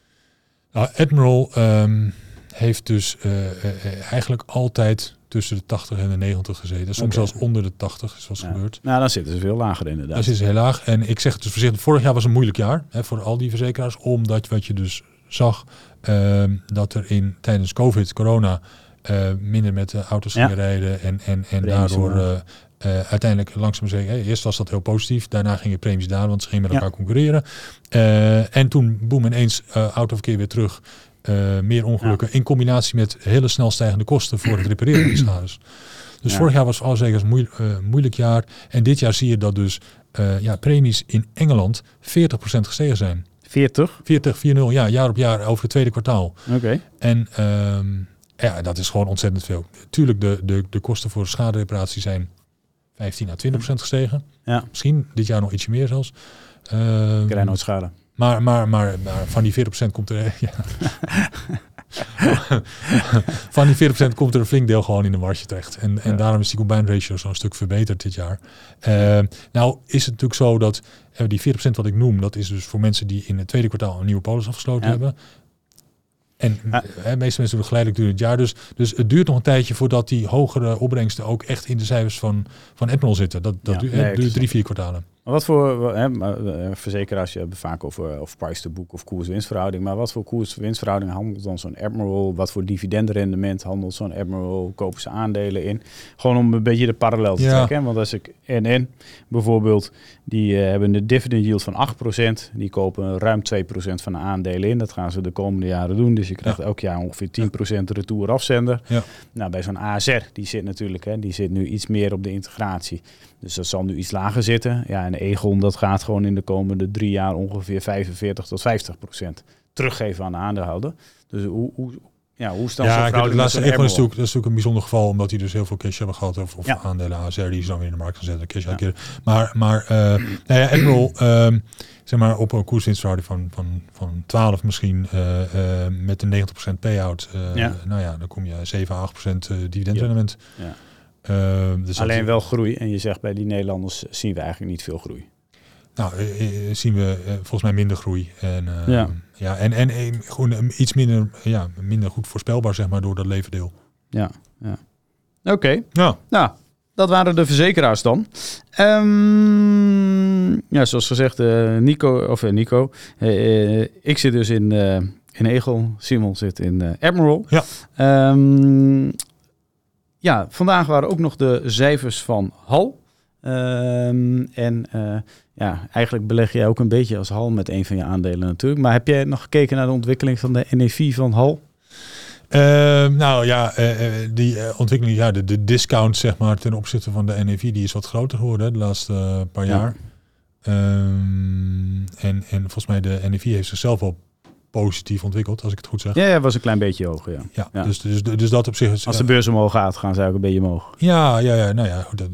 Speaker 2: Nou, Admiral ehm, heeft dus eh, eh, eh, eigenlijk altijd tussen de 80 en de 90 gezeten. Soms zelfs onder de 80 is wat
Speaker 1: Ja.
Speaker 2: gebeurd.
Speaker 1: Nou, dan zitten ze veel lager inderdaad.
Speaker 2: Dat is heel laag. En ik zeg het dus voorzichtig, vorig jaar was een moeilijk jaar hè, voor al die verzekeraars. Omdat wat je dus zag, ehm, dat er in tijdens COVID, corona, minder met de auto's
Speaker 1: Ja.
Speaker 2: gingen rijden. En, en, en
Speaker 1: Premies
Speaker 2: daardoor uiteindelijk langzaam zeggen, eerst was dat heel positief. Daarna gingen premies daar, want ze gingen met
Speaker 1: Ja.
Speaker 2: elkaar concurreren. En toen, boem, ineens autoverkeer weer terug. Eh, meer ongelukken in combinatie met hele snel stijgende kosten voor het repareren van die schades. Dus
Speaker 1: Ja.
Speaker 2: vorig jaar was voor zeker een moeil- eh, moeilijk jaar. En dit jaar zie je dat dus eh, ja, premies in Engeland 40% gestegen zijn.
Speaker 1: 40?
Speaker 2: 40, 40, ja, jaar op jaar over het tweede kwartaal.
Speaker 1: Oké.
Speaker 2: En ehm, ja, dat is gewoon ontzettend veel. Tuurlijk, de, de, de kosten voor schadereparatie zijn 15 à 20% gestegen.
Speaker 1: Ja.
Speaker 2: Misschien dit jaar nog ietsje meer zelfs. Ehm,
Speaker 1: Ik nooit schade.
Speaker 2: Maar, maar, maar, maar van die 40% komt er. Ja. van die 40% komt er een flink deel gewoon in de marge terecht. En, en
Speaker 1: Ja.
Speaker 2: daarom is die combined ratio zo'n stuk verbeterd dit jaar. Eh, nou is het natuurlijk zo dat eh, die 4% wat ik noem, dat is dus voor mensen die in het tweede kwartaal een nieuwe polis afgesloten
Speaker 1: Ja.
Speaker 2: hebben. En
Speaker 1: Ja.
Speaker 2: eh, meeste mensen doen het geleidelijk duurt het jaar. Dus, dus het duurt nog een tijdje voordat die hogere opbrengsten ook echt in de cijfers van, van Admiral zitten. Dat, dat duurt,
Speaker 1: nee,
Speaker 2: duurt drie, vier kwartalen.
Speaker 1: Maar wat voor, hè, eh, verzekeraars je hebben vaak over of price to book of koers-winstverhouding. Maar wat voor koers-winstverhouding handelt dan zo'n Admiral? Wat voor dividendrendement handelt zo'n Admiral? Kopen ze aandelen in? Gewoon om een beetje de parallel te
Speaker 2: Ja.
Speaker 1: trekken. hè. Want als ik NN bijvoorbeeld, die eh, hebben een dividend yield van 8%. Die kopen ruim 2% van de aandelen in. Dat gaan ze de komende jaren doen. Dus je krijgt elk jaar ongeveer 10% retour afzender.
Speaker 2: Ja.
Speaker 1: Nou, bij zo'n ASR, die zit natuurlijk, hè, die zit nu iets meer op de integratie. Dus dat zal nu iets lager zitten. Ja, en Egon, dat gaat gewoon in de komende drie jaar ongeveer 45 tot 50 procent teruggeven aan de aandeelhouder. Dus hoe, hoe, ja, hoe staan
Speaker 2: Ja,
Speaker 1: met
Speaker 2: laatste Egon is natuurlijk, dat is natuurlijk een bijzonder geval, omdat die dus heel veel cash hebben gehad. Of, of
Speaker 1: Ja.
Speaker 2: aandelen ASR, die ze dan weer in de markt gaan zetten. Cash uitkeren. Maar, maar eh nou ja, Admiral, ehm, zeg maar op een koerswinstverhouding van, van, van 12 misschien, eh, eh, met een 90% payout.
Speaker 1: Ja.
Speaker 2: Nou ja, dan kom je 7, 8% eh, dividendrendement.
Speaker 1: Ja.
Speaker 2: Ehm, dus
Speaker 1: Alleen wel groei. En je zegt bij die Nederlanders zien we eigenlijk niet veel groei.
Speaker 2: Nou, eh, eh, zien we eh, volgens mij minder groei. En, eh,
Speaker 1: Ja.
Speaker 2: ja. en, en gewoon eh, iets minder, ja, minder goed voorspelbaar, zeg maar, door dat levendeel.
Speaker 1: Ja, ja. Oké,
Speaker 2: Ja,
Speaker 1: nou, dat waren de verzekeraars dan. Ehm, ja, zoals gezegd, Nico, of Nico, ik zit dus in, in Egel, Simon zit in Admiral.
Speaker 2: Ja.
Speaker 1: Ehm, ja, vandaag waren ook nog de cijfers van Hal. Ehm, en eh, ja, eigenlijk beleg jij ook een beetje als Hal met een van je aandelen natuurlijk. Maar heb jij nog gekeken naar de ontwikkeling van de NEV van Hal?
Speaker 2: Ehm, nou ja, eh, die ontwikkeling, ja, de, de discount zeg maar ten opzichte van de NAV, die is wat groter geworden de laatste paar
Speaker 1: Ja.
Speaker 2: jaar. Ehm, en, en volgens mij de NAV heeft zichzelf wel positief ontwikkeld, als ik het goed zeg.
Speaker 1: Ja, ja, was een klein beetje hoger, ja.
Speaker 2: Ja,
Speaker 1: Ja.
Speaker 2: Dus, dus, dus dat op zich is...
Speaker 1: Als de beurs omhoog gaat, gaan ze ook een beetje omhoog.
Speaker 2: Ja, ja, ja, nou ja. Dat,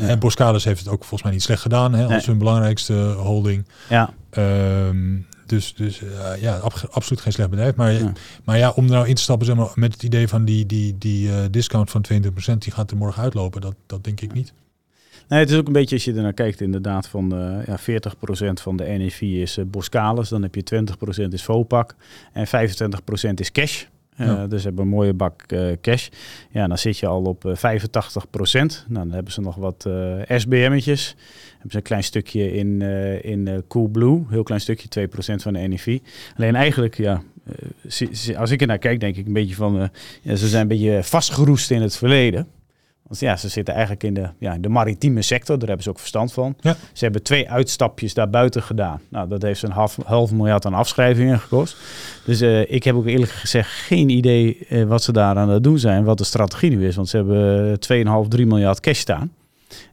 Speaker 1: Ja.
Speaker 2: En Boskalis heeft het ook volgens mij niet slecht gedaan, hè, als
Speaker 1: Nee.
Speaker 2: hun belangrijkste holding.
Speaker 1: Ja,
Speaker 2: Ehm, dus dus eh, ja, ab- absoluut geen slecht bedrijf. Maar,
Speaker 1: Ja.
Speaker 2: maar ja, om er nou in te stappen zeg maar, met het idee van die, die, die eh, discount van 22%, die gaat er morgen uitlopen. Dat, dat denk ik niet.
Speaker 1: Nee, het is ook een beetje als je er naar kijkt, inderdaad, van ja, 40% van de NEV is eh Boskalis, dan heb je 20% is Vopak en 25% is cash.
Speaker 2: Ja.
Speaker 1: Dus ze hebben een mooie bak eh, cash. Ja, dan zit je al op eh 85%. Nou, dan hebben ze nog wat SBM'tjes. Hebben ze een klein stukje in, in Coolblue. Heel klein stukje, 2% van de NEV. Alleen eigenlijk, ja, als ik er naar kijk, denk ik een beetje van... ja, ze zijn een beetje vastgeroest in het verleden. Want ja, ze zitten eigenlijk in de, ja, de maritieme sector. Daar hebben ze ook verstand van.
Speaker 2: Ja.
Speaker 1: Ze hebben twee uitstapjes daarbuiten gedaan. Nou, dat heeft een half, half miljard aan afschrijvingen gekost. Dus eh, ik heb ook eerlijk gezegd geen idee eh, wat ze daar aan het doen zijn. Wat de strategie nu is. Want ze hebben eh, 2,5, 3 miljard cash staan.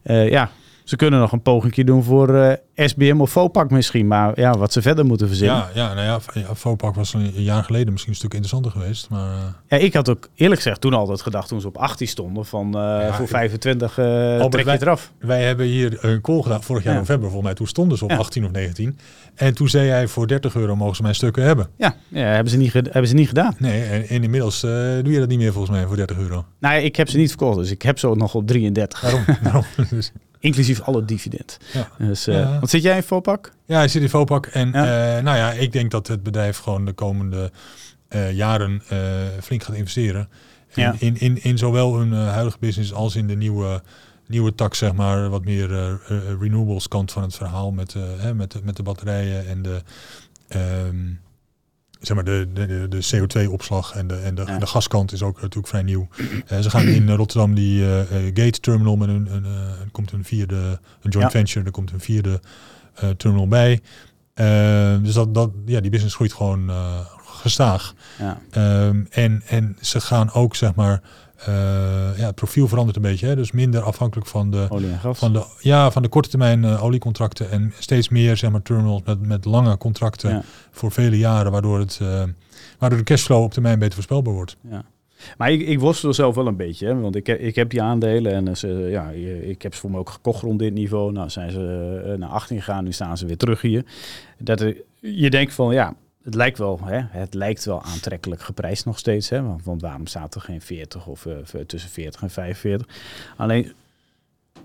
Speaker 1: Eh, ja, ze kunnen nog een pogingje doen voor eh, SBM of Vopak misschien. Maar ja, wat ze verder moeten verzinnen.
Speaker 2: Ja, ja, nou ja, Vopak was een jaar geleden misschien een stuk interessanter geweest. Maar eh,
Speaker 1: Ja, ik had ook eerlijk gezegd toen altijd gedacht, toen ze op 18 stonden, van eh, voor 25 eh trek je
Speaker 2: wij-
Speaker 1: eraf.
Speaker 2: wij hebben hier een call gedaan vorig jaar
Speaker 1: Ja.
Speaker 2: november. Volgens mij toen stonden ze op
Speaker 1: Ja.
Speaker 2: 18 of 19. En toen zei hij voor 30 euro mogen ze mijn stukken hebben.
Speaker 1: Ja, ja hebben, ze niet hebben ze niet gedaan.
Speaker 2: Nee, en, en inmiddels doe je dat niet meer volgens mij voor 30 euro.
Speaker 1: Nou ja, ik heb ze niet verkocht, dus ik heb ze ook nog op 33.
Speaker 2: Daarom. daarom.
Speaker 1: Inclusief alle dividend.
Speaker 2: ja.
Speaker 1: Dus, eh,
Speaker 2: Ja.
Speaker 1: Wat zit jij in Vopak?
Speaker 2: Ja, hij zit in Vopak. En
Speaker 1: Ja.
Speaker 2: eh, nou ja, ik denk dat het bedrijf gewoon de komende eh, jaren flink gaat investeren. In,
Speaker 1: Ja.
Speaker 2: in, in, in zowel hun huidige business als in de nieuwe, nieuwe tak, zeg maar, wat meer renewables kant van het verhaal. Met, hè, met, de, met de batterijen en de, ehm, zeg maar de, de, de, de CO2-opslag en de, en de,
Speaker 1: Ja.
Speaker 2: de gaskant is ook natuurlijk vrij nieuw. Eh, ze gaan in Rotterdam die eh, eh, Gate Terminal met een, een, komt een vierde, een joint
Speaker 1: Ja.
Speaker 2: venture, er komt een vierde eh, terminal bij. Dus dat, dat, ja, die business groeit gewoon gestaag.
Speaker 1: Ja.
Speaker 2: Ehm, en, en ze gaan ook, zeg maar, ja, het profiel verandert een beetje. Hè? Dus minder afhankelijk van de, van de, ja, van de korte termijn eh, oliecontracten. En steeds meer, zeg maar, terminals met, met lange contracten
Speaker 1: Ja.
Speaker 2: voor vele jaren. Waardoor, het, eh, waardoor de cashflow op termijn beter voorspelbaar wordt.
Speaker 1: Ja. Maar ik, ik worstel zelf wel een beetje, hè, want ik, heb- ik heb die aandelen en eh, ze, ja, ik heb ze voor me ook gekocht rond dit niveau. Nou zijn ze eh, naar 18 gegaan, nu staan ze weer terug hier. Dat er- je denkt van ja, het lijkt wel, hè, het lijkt wel aantrekkelijk geprijsd nog steeds, hè, want, want waarom staat er geen 40 of eh, tussen 40 en 45? Alleen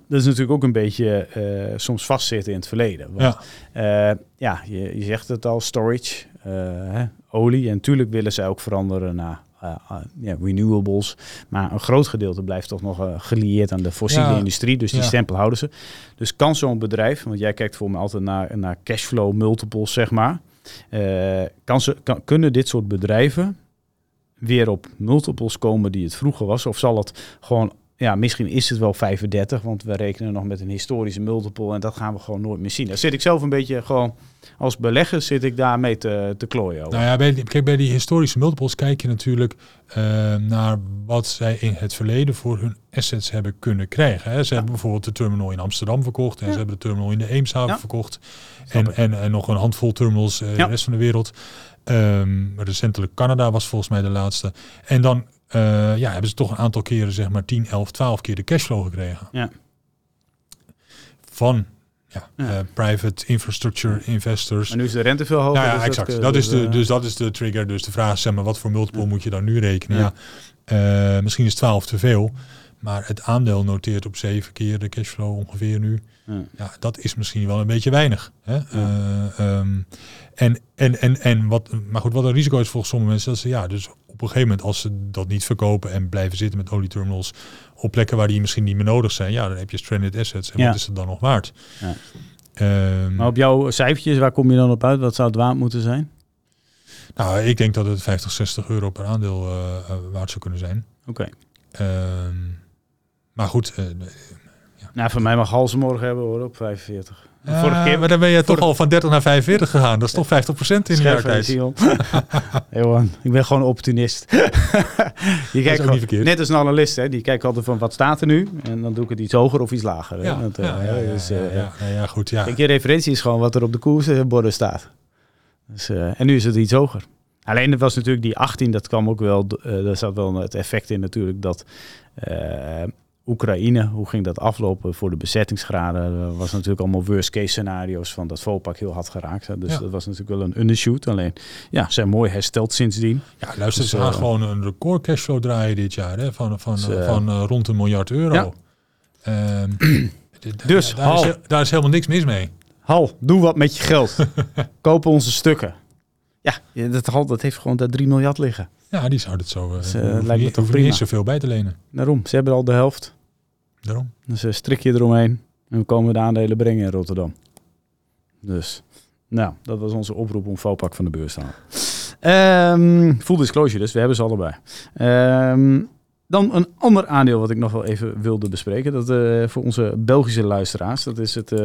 Speaker 1: dat is natuurlijk ook een beetje eh, soms vastzitten in het verleden. Want,
Speaker 2: Ja.
Speaker 1: eh, ja, je, je zegt het al, storage, hè, olie. En natuurlijk willen zij ook veranderen naar renewables. Maar een groot gedeelte blijft toch nog gelieerd aan de fossiele
Speaker 2: Ja.
Speaker 1: industrie. Dus die
Speaker 2: Ja.
Speaker 1: stempel houden ze. Dus kan zo'n bedrijf, want jij kijkt voor me altijd naar, naar cashflow multiples, zeg maar. Eh, kan ze, kan, kunnen dit soort bedrijven weer op multiples komen die het vroeger was? Of zal het gewoon, ja, misschien is het wel 35, want we rekenen nog met een historische multiple en dat gaan we gewoon nooit meer zien. Daar zit ik zelf een beetje gewoon, als belegger zit ik daarmee te, te klooien. over.
Speaker 2: Nou ja, bij die, kijk, bij die historische multiples kijk je natuurlijk eh, naar wat zij in het verleden voor hun assets hebben kunnen krijgen. Hè. Ze hebben bijvoorbeeld de terminal in Amsterdam verkocht en
Speaker 1: Ja.
Speaker 2: ze hebben de terminal in de Eemshaven
Speaker 1: Ja.
Speaker 2: verkocht. En, en, en nog een handvol terminals in
Speaker 1: Ja.
Speaker 2: de rest van de wereld. Ehm, recentelijk Canada was volgens mij de laatste. En dan eh, ja, hebben ze toch een aantal keren, zeg maar 10, 11, 12 keer de cashflow gekregen.
Speaker 1: Ja.
Speaker 2: Van ja,
Speaker 1: Ja.
Speaker 2: eh, private infrastructure investors.
Speaker 1: Maar nu is de rente veel hoger.
Speaker 2: Nou ja,
Speaker 1: dus
Speaker 2: exact.
Speaker 1: eh,
Speaker 2: Dat, is de,
Speaker 1: eh,
Speaker 2: dus dat is de trigger. Dus de vraag is, zeg maar, wat voor multiple
Speaker 1: Ja.
Speaker 2: moet je dan nu rekenen? Ja. Misschien is 12 te veel. Maar het aandeel noteert op zeven keer de cashflow ongeveer nu.
Speaker 1: ja.
Speaker 2: Ja, dat is misschien wel een beetje weinig. Hè? Eh, ehm, en, en, en, en wat, maar goed, wat een risico is volgens sommige mensen, dat ze ja, dus op een gegeven moment als ze dat niet verkopen en blijven zitten met olieterminals op plekken waar die misschien niet meer nodig zijn, ja, dan heb je stranded assets. En
Speaker 1: Ja.
Speaker 2: wat is het dan nog waard?
Speaker 1: Ja.
Speaker 2: Ehm,
Speaker 1: Maar op jouw cijfertjes, waar kom je dan op uit? Wat zou het waard moeten zijn?
Speaker 2: nou, ik denk dat het 50, 60 euro per aandeel eh, eh, waard zou kunnen zijn.
Speaker 1: Oké.
Speaker 2: Ehm, maar goed, eh,
Speaker 1: Nou, voor mij mag Hals morgen hebben hoor, op 45. Vorige keer
Speaker 2: maar dan ben je toch al van 30 naar 45 gegaan. Dat is toch 50% in een jaar tijd.
Speaker 1: Johan, ik ben gewoon een opportunist. je kijkt
Speaker 2: niet
Speaker 1: gewoon,
Speaker 2: verkeerd.
Speaker 1: net als een analist, hè, die kijkt altijd van wat staat er nu? En dan doe ik het iets hoger of iets lager.
Speaker 2: Ja,
Speaker 1: Dat,
Speaker 2: ja, ja, ja,
Speaker 1: dus,
Speaker 2: ja,
Speaker 1: eh,
Speaker 2: ja, ja, ja, goed. Ja.
Speaker 1: Kijk, je referentie is gewoon wat er op de koersborden staat. Dus, eh, en nu is het iets hoger. Alleen het was natuurlijk die 18, dat kwam ook wel, eh daar zat wel het effect in natuurlijk dat eh, Oekraïne, hoe ging dat aflopen voor de bezettingsgraden? Dat was natuurlijk allemaal worst case scenario's van dat Vopak heel hard geraakt. Hè. Dus
Speaker 2: Ja.
Speaker 1: dat was natuurlijk wel een undershoot. Alleen, ja, zijn mooi hersteld sindsdien.
Speaker 2: Ja, luister,
Speaker 1: Dus,
Speaker 2: ze gaan
Speaker 1: eh,
Speaker 2: gewoon een record cashflow draaien dit jaar hè, van, van,
Speaker 1: Dus,
Speaker 2: eh, van eh, rond een miljard euro.
Speaker 1: Ja.
Speaker 2: Ehm,
Speaker 1: Dus,
Speaker 2: daar, is,
Speaker 1: Hal.
Speaker 2: he- daar is helemaal niks mis mee.
Speaker 1: Hal, doe wat met je geld. Koop onze stukken. Ja, ja, dat, Hal, dat heeft gewoon daar 3 miljard liggen.
Speaker 2: Ja, die zouden het zo. Uh,
Speaker 1: Dus, eh, lijkt me toch
Speaker 2: hoeven niet zoveel bij te lenen.
Speaker 1: Daarom, ze hebben al de helft.
Speaker 2: Daarom.
Speaker 1: Dus een strikje eromheen. En we komen de aandelen brengen in Rotterdam. Dus, nou, dat was onze oproep om Vopak van de beurs te halen. Ehm full disclosure dus, we hebben ze allebei. Ehm, dan een ander aandeel wat ik nog wel even wilde bespreken. Dat eh, voor onze Belgische luisteraars. Dat is het, eh,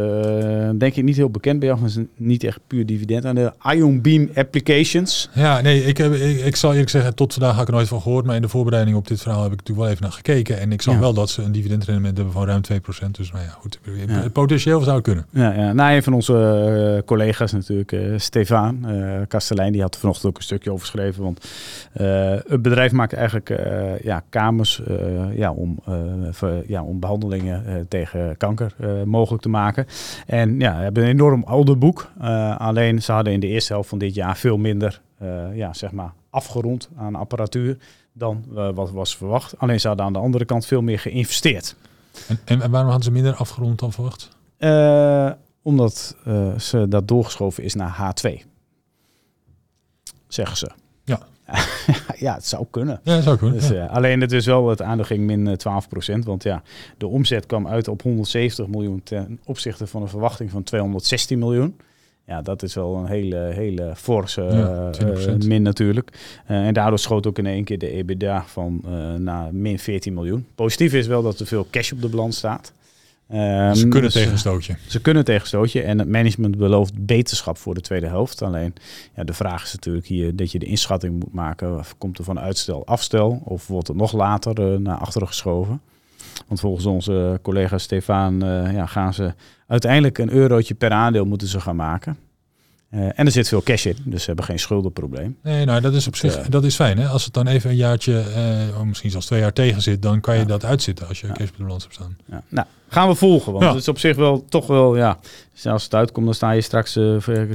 Speaker 1: denk ik, niet heel bekend bij jou. Maar is niet echt puur dividend aandeel. Ion Beam Applications.
Speaker 2: Ja, nee, ik, heb, ik, ik zal eerlijk zeggen, tot vandaag had ik er nooit van gehoord. Maar in de voorbereiding op dit verhaal heb ik natuurlijk wel even naar gekeken. En ik zag
Speaker 1: Ja.
Speaker 2: wel dat ze een dividendrendement hebben van ruim 2%. Dus nou ja, goed.
Speaker 1: Ja.
Speaker 2: Potentieel zou het kunnen.
Speaker 1: Ja, ja. Nou, een van onze eh, collega's natuurlijk, Stefan Kastelein, die had er vanochtend ook een stukje over geschreven. Want het bedrijf maakt eigenlijk ja, kamers eh, ja, om, eh, ver- ja, om behandelingen eh, tegen kanker mogelijk te maken. En ja, hebben een enorm oude boek. Alleen ze hadden in de eerste helft van dit jaar veel minder ja, zeg maar afgerond aan apparatuur dan wat was verwacht. Alleen ze hadden aan de andere kant veel meer geïnvesteerd.
Speaker 2: En, en, en waarom hadden ze minder afgerond dan verwacht?
Speaker 1: Omdat ze dat doorgeschoven is naar H2. Zeggen ze.
Speaker 2: Ja.
Speaker 1: ja, het zou kunnen.
Speaker 2: Ja, dat zou kunnen.
Speaker 1: Dus,
Speaker 2: ja.
Speaker 1: eh, alleen het is wel, het aandeel ging min eh, 12% Want ja, de omzet kwam uit op 170 miljoen ten opzichte van een verwachting van 216 miljoen. Ja, dat is wel een hele, hele forse
Speaker 2: Ja,
Speaker 1: eh,
Speaker 2: 20%.
Speaker 1: min natuurlijk. En daardoor schoot ook in één keer de EBITDA van naar min 14 miljoen. Positief is wel dat er veel cash op de balans staat. Ehm,
Speaker 2: ze kunnen
Speaker 1: dus, eh,
Speaker 2: een stootje.
Speaker 1: ze kunnen tegenstootje en het management belooft beterschap voor de tweede helft. Alleen ja, de vraag is natuurlijk hier dat je de inschatting moet maken. Of Komt er van uitstel afstel of wordt het nog later eh, naar achteren geschoven? Want volgens onze collega Stefan eh, ja, gaan ze uiteindelijk een eurotje per aandeel moeten ze gaan maken. Eh, en er zit veel cash in, dus ze hebben geen schuldenprobleem.
Speaker 2: Nee, nou dat is op zich
Speaker 1: eh,
Speaker 2: dat is fijn. Hè? Als het dan even een jaartje, eh, of misschien zelfs twee jaar tegen zit, dan kan je
Speaker 1: Ja.
Speaker 2: dat uitzitten als je
Speaker 1: Ja.
Speaker 2: cash op de balans hebt staan.
Speaker 1: Ja. Nou, gaan we volgen, want het is op zich wel toch wel, ja, als het uitkomt, dan sta je straks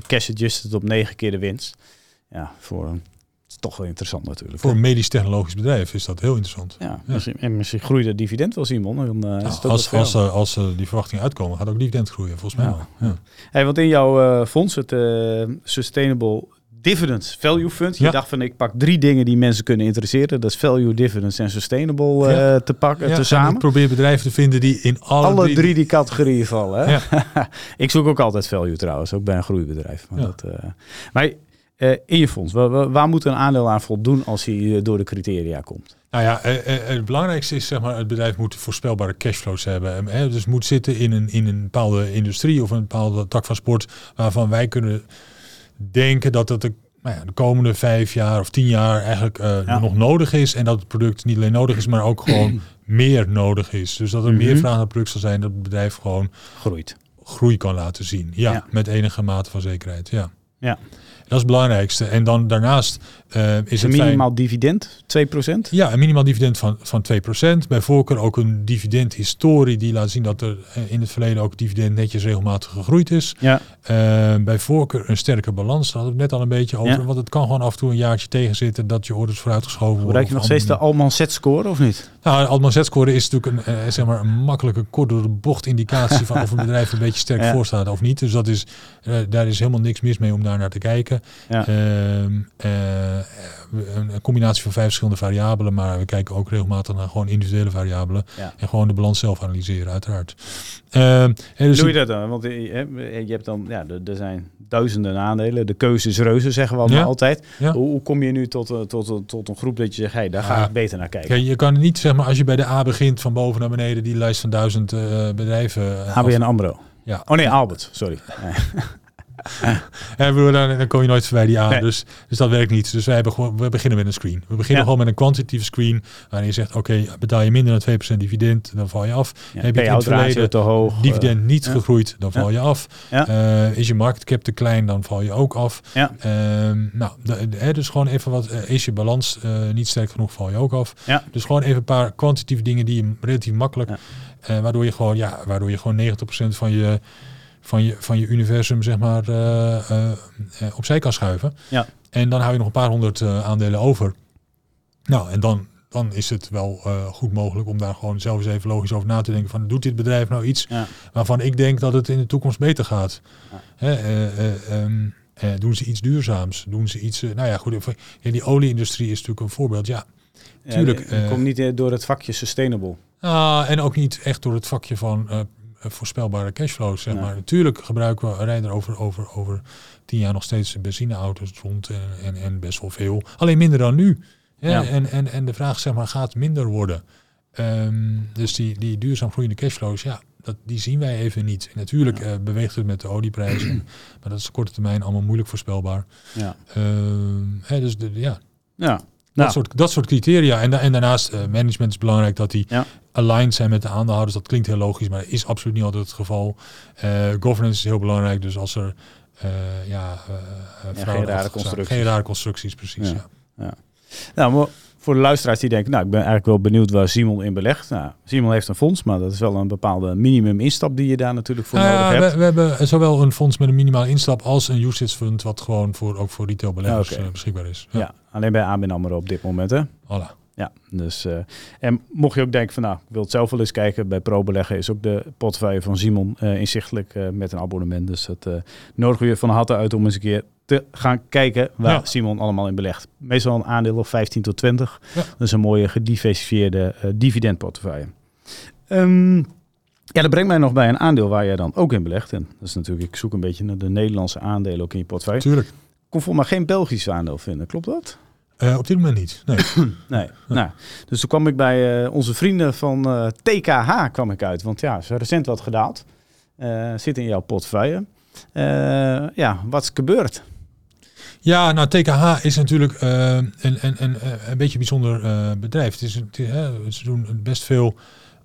Speaker 1: cash adjusted op negen keer de winst. Ja, voor een, toch wel interessant natuurlijk.
Speaker 2: Voor een medisch-technologisch bedrijf is dat heel interessant.
Speaker 1: Ja, Misschien, en misschien groeit het dividend wel, Simon. Dan, eh, is
Speaker 2: Nou, als, als, eh, als eh, die verwachtingen uitkomen, gaat ook dividend groeien, volgens mij
Speaker 1: Ja.
Speaker 2: wel. Ja.
Speaker 1: Hey, want in jouw eh, fonds, het eh, Sustainable dividends value fund. Je
Speaker 2: Ja.
Speaker 1: dacht van ik pak drie dingen die mensen kunnen interesseren. Dat is value, dividends en sustainable eh,
Speaker 2: Ja.
Speaker 1: te pakken,
Speaker 2: Ja, en
Speaker 1: tezamen.
Speaker 2: ik probeer bedrijven te vinden die in alle,
Speaker 1: Alle drie, die categorieën vallen. Hè?
Speaker 2: Ja.
Speaker 1: ik zoek ook altijd value trouwens, ook bij een groeibedrijf. Maar,
Speaker 2: Ja.
Speaker 1: dat, eh, maar eh, in je fonds, waar, waar- moet een aandeel aan voldoen als hij eh, door de criteria komt?
Speaker 2: Nou ja, eh, het belangrijkste is zeg maar, het bedrijf moet voorspelbare cashflows hebben. Eh, hè, dus moet zitten in een, in een bepaalde industrie of een bepaalde tak van sport waarvan wij kunnen denken dat het de, nou ja, de komende vijf jaar of tien jaar eigenlijk
Speaker 1: Ja.
Speaker 2: nog nodig is. En dat het product niet alleen nodig is, maar ook gewoon meer nodig is. Dus dat er meer
Speaker 1: Mhm.
Speaker 2: vraag naar het product zal zijn, dat het bedrijf gewoon
Speaker 1: Groeit.
Speaker 2: groei kan laten zien. Ja,
Speaker 1: Ja.
Speaker 2: met enige mate van zekerheid. Ja.
Speaker 1: Ja.
Speaker 2: Dat is het belangrijkste. En dan daarnaast eh, is
Speaker 1: een
Speaker 2: fijn-
Speaker 1: minimaal dividend, 2%?
Speaker 2: ja, een minimaal dividend van, van 2%. Bij voorkeur ook een dividendhistorie die laat zien dat er eh, in het verleden ook dividend netjes regelmatig gegroeid is.
Speaker 1: Ja,
Speaker 2: Eh, bij voorkeur een sterke balans, daar hadden we het net al een beetje over.
Speaker 1: Ja.
Speaker 2: Want het kan gewoon af en toe een jaartje tegenzitten dat je orders vooruitgeschoven worden.
Speaker 1: gebruik je nog steeds de Alman set score of niet?
Speaker 2: Nou, Altman Z-score is natuurlijk een, zeg maar een makkelijke, kort door de bocht indicatie van of een bedrijf een beetje sterk
Speaker 1: Ja.
Speaker 2: voor staat of niet. Dus dat is, daar is helemaal niks mis mee om daar naar te kijken.
Speaker 1: Ja.
Speaker 2: Eh, een combinatie van vijf verschillende variabelen, maar we kijken ook regelmatig naar gewoon individuele variabelen
Speaker 1: Ja.
Speaker 2: en gewoon de balans zelf analyseren, uiteraard. Ehm, en dus
Speaker 1: Doe je dat dan? Want eh, je je hebt dan, ja, er zijn duizenden aandelen. De keuze is reuze, zeggen we allemaal
Speaker 2: Ja.
Speaker 1: altijd.
Speaker 2: Ja.
Speaker 1: Hoe, kom je nu tot, eh, tot, tot, een groep dat je zegt, hey, daar ga ik beter naar kijken?
Speaker 2: Kijk, je kan niet, zeg maar, als je bij de A begint van boven naar beneden, die lijst van duizend eh, bedrijven. eh,
Speaker 1: ABN
Speaker 2: af-
Speaker 1: AMRO.
Speaker 2: Ja.
Speaker 1: Oh nee, Albert, sorry. Nee.
Speaker 2: En we- dan, dan kom je nooit voorbij die A.
Speaker 1: Nee.
Speaker 2: Dus, dus dat werkt niet. Dus wij hebben gewoon, we beginnen met een screen. We beginnen
Speaker 1: Ja.
Speaker 2: gewoon met een kwantitatieve screen. Waarin je zegt, oké, betaal je minder dan 2% dividend, dan val je af.
Speaker 1: Ja,
Speaker 2: Heb je in het verleden
Speaker 1: te hoog.
Speaker 2: dividend niet
Speaker 1: ja.
Speaker 2: gegroeid, dan val je af.
Speaker 1: Ja.
Speaker 2: Eh, is je market cap te klein, dan val je ook af.
Speaker 1: eh, ja,
Speaker 2: Ehm, nou, dus gewoon even wat, eh, is je balans eh, niet sterk genoeg, val je ook af.
Speaker 1: Ja.
Speaker 2: Dus gewoon even een paar kwantitatieve dingen die je relatief makkelijk, eh, waardoor je gewoon, ja, waardoor je gewoon 90% van je, van je, van je universum, zeg maar, eh, eh, eh, opzij kan schuiven.
Speaker 1: Ja.
Speaker 2: En dan hou je nog een paar honderd aandelen over. Nou, en dan, dan is het wel goed mogelijk om daar gewoon zelf eens even logisch over na te denken van, doet dit bedrijf nou iets
Speaker 1: ja.
Speaker 2: waarvan ik denk dat het in de toekomst beter gaat.
Speaker 1: Ja.
Speaker 2: Hè, eh, eh, ehm, eh, doen ze iets duurzaams? Doen ze iets... nou ja, goed. Ja, die olieindustrie is natuurlijk een voorbeeld. Ja. Tuurlijk,
Speaker 1: het komt niet door het vakje sustainable.
Speaker 2: Ah, en ook niet echt door het vakje van voorspelbare cashflows. Zeg maar. Natuurlijk gebruiken we rijden er over, over, over tien jaar nog steeds benzineauto's rond en, en, en best wel veel. Alleen minder dan nu. Hè?
Speaker 1: Ja.
Speaker 2: En, en, en de vraag zeg maar, gaat minder worden. Ehm, dus die, die duurzaam groeiende cashflows, ja, dat, die zien wij even niet. Natuurlijk
Speaker 1: Ja.
Speaker 2: eh, beweegt het met de olieprijzen, maar dat is op korte termijn allemaal moeilijk voorspelbaar.
Speaker 1: Ja.
Speaker 2: Ehm, hè, dus de, ja,
Speaker 1: Ja.
Speaker 2: dat,
Speaker 1: Nou,
Speaker 2: soort, dat soort criteria. En, da- en daarnaast, eh, management is belangrijk dat die
Speaker 1: Ja.
Speaker 2: Aligned zijn met de aandeelhouders. Dat klinkt heel logisch, maar dat is absoluut niet altijd het geval. Eh, governance is heel belangrijk. Dus als er eh, ja, eh, eh,
Speaker 1: geen rare constructies.
Speaker 2: Geen rare constructies, precies.
Speaker 1: Ja.
Speaker 2: Ja.
Speaker 1: nou, maar voor de luisteraars die denken, nou, ik ben eigenlijk wel benieuwd waar Simon in belegt. Nou, Simon heeft een fonds, maar dat is wel een bepaalde minimum instap die je daar natuurlijk voor nodig
Speaker 2: ja,
Speaker 1: hebt.
Speaker 2: we, we hebben zowel een fonds met een minimale instap als een UCITS fund wat gewoon voor, ook voor retailbeleggers
Speaker 1: Oké.
Speaker 2: eh, beschikbaar is.
Speaker 1: Ja.
Speaker 2: Ja.
Speaker 1: alleen bij ABN AMRO op dit moment, hè?
Speaker 2: Voilà.
Speaker 1: Ja, dus eh, en mocht je ook denken van nou, ik wil het zelf wel eens kijken, bij ProBeleggen is ook de portefeuille van Simon eh, inzichtelijk eh, met een abonnement. Dus dat eh nodigen we je van harte uit om eens een keer te gaan kijken waar
Speaker 2: Ja.
Speaker 1: Simon allemaal in belegt. Meestal een aandeel of 15 tot 20.
Speaker 2: Ja.
Speaker 1: Dat is een mooie gediversifieerde dividendportefeuille. Ehm, ja, dat brengt mij nog bij een aandeel waar jij dan ook in belegt. En dat is natuurlijk, ik zoek een beetje naar de Nederlandse aandelen ook in je portefeuille.
Speaker 2: Tuurlijk.
Speaker 1: Ik kon voor mij geen Belgisch aandeel vinden, klopt dat?
Speaker 2: Eh, op dit moment niet. Nee.
Speaker 1: Nee. nou, dus toen kwam ik bij eh, onze vrienden van eh, TKH kwam ik uit. Want ja, ze recent wat gedaald. Zit in jouw portefeuille. Ja, wat is gebeurd?
Speaker 2: Ja, nou TKH is natuurlijk een, een, een, een beetje een bijzonder bedrijf. Het is, een- het ze doen best veel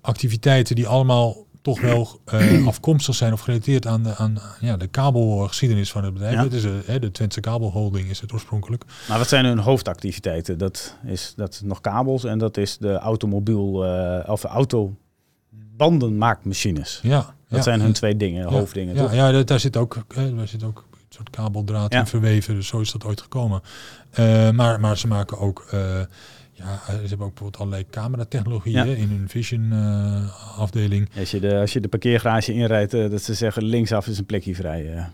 Speaker 2: activiteiten die allemaal toch wel eh, afkomstig zijn of gerelateerd aan de, aan, ja, de kabelgeschiedenis van het bedrijf.
Speaker 1: Ja.
Speaker 2: Het is hè, de Twentse Kabelholding is het oorspronkelijk.
Speaker 1: Maar wat zijn hun hoofdactiviteiten? Dat is dat nog kabels en dat is de automobiel eh of autobandenmaakmachines.
Speaker 2: Ja,
Speaker 1: Dat
Speaker 2: ja.
Speaker 1: zijn hun twee dingen, hoofddingen.
Speaker 2: Ja, ja, daar- zit ook, hè, daar zit ook een soort kabeldraad in verweven. Dus zo is dat ooit gekomen. Maar, maar ze maken ook... eh, ja, ze hebben ook bijvoorbeeld allerlei cameratechnologieën
Speaker 1: Ja.
Speaker 2: in hun vision eh, afdeling.
Speaker 1: Als je, de, als je de parkeergarage inrijdt, eh, dat ze zeggen linksaf is een plekje vrij.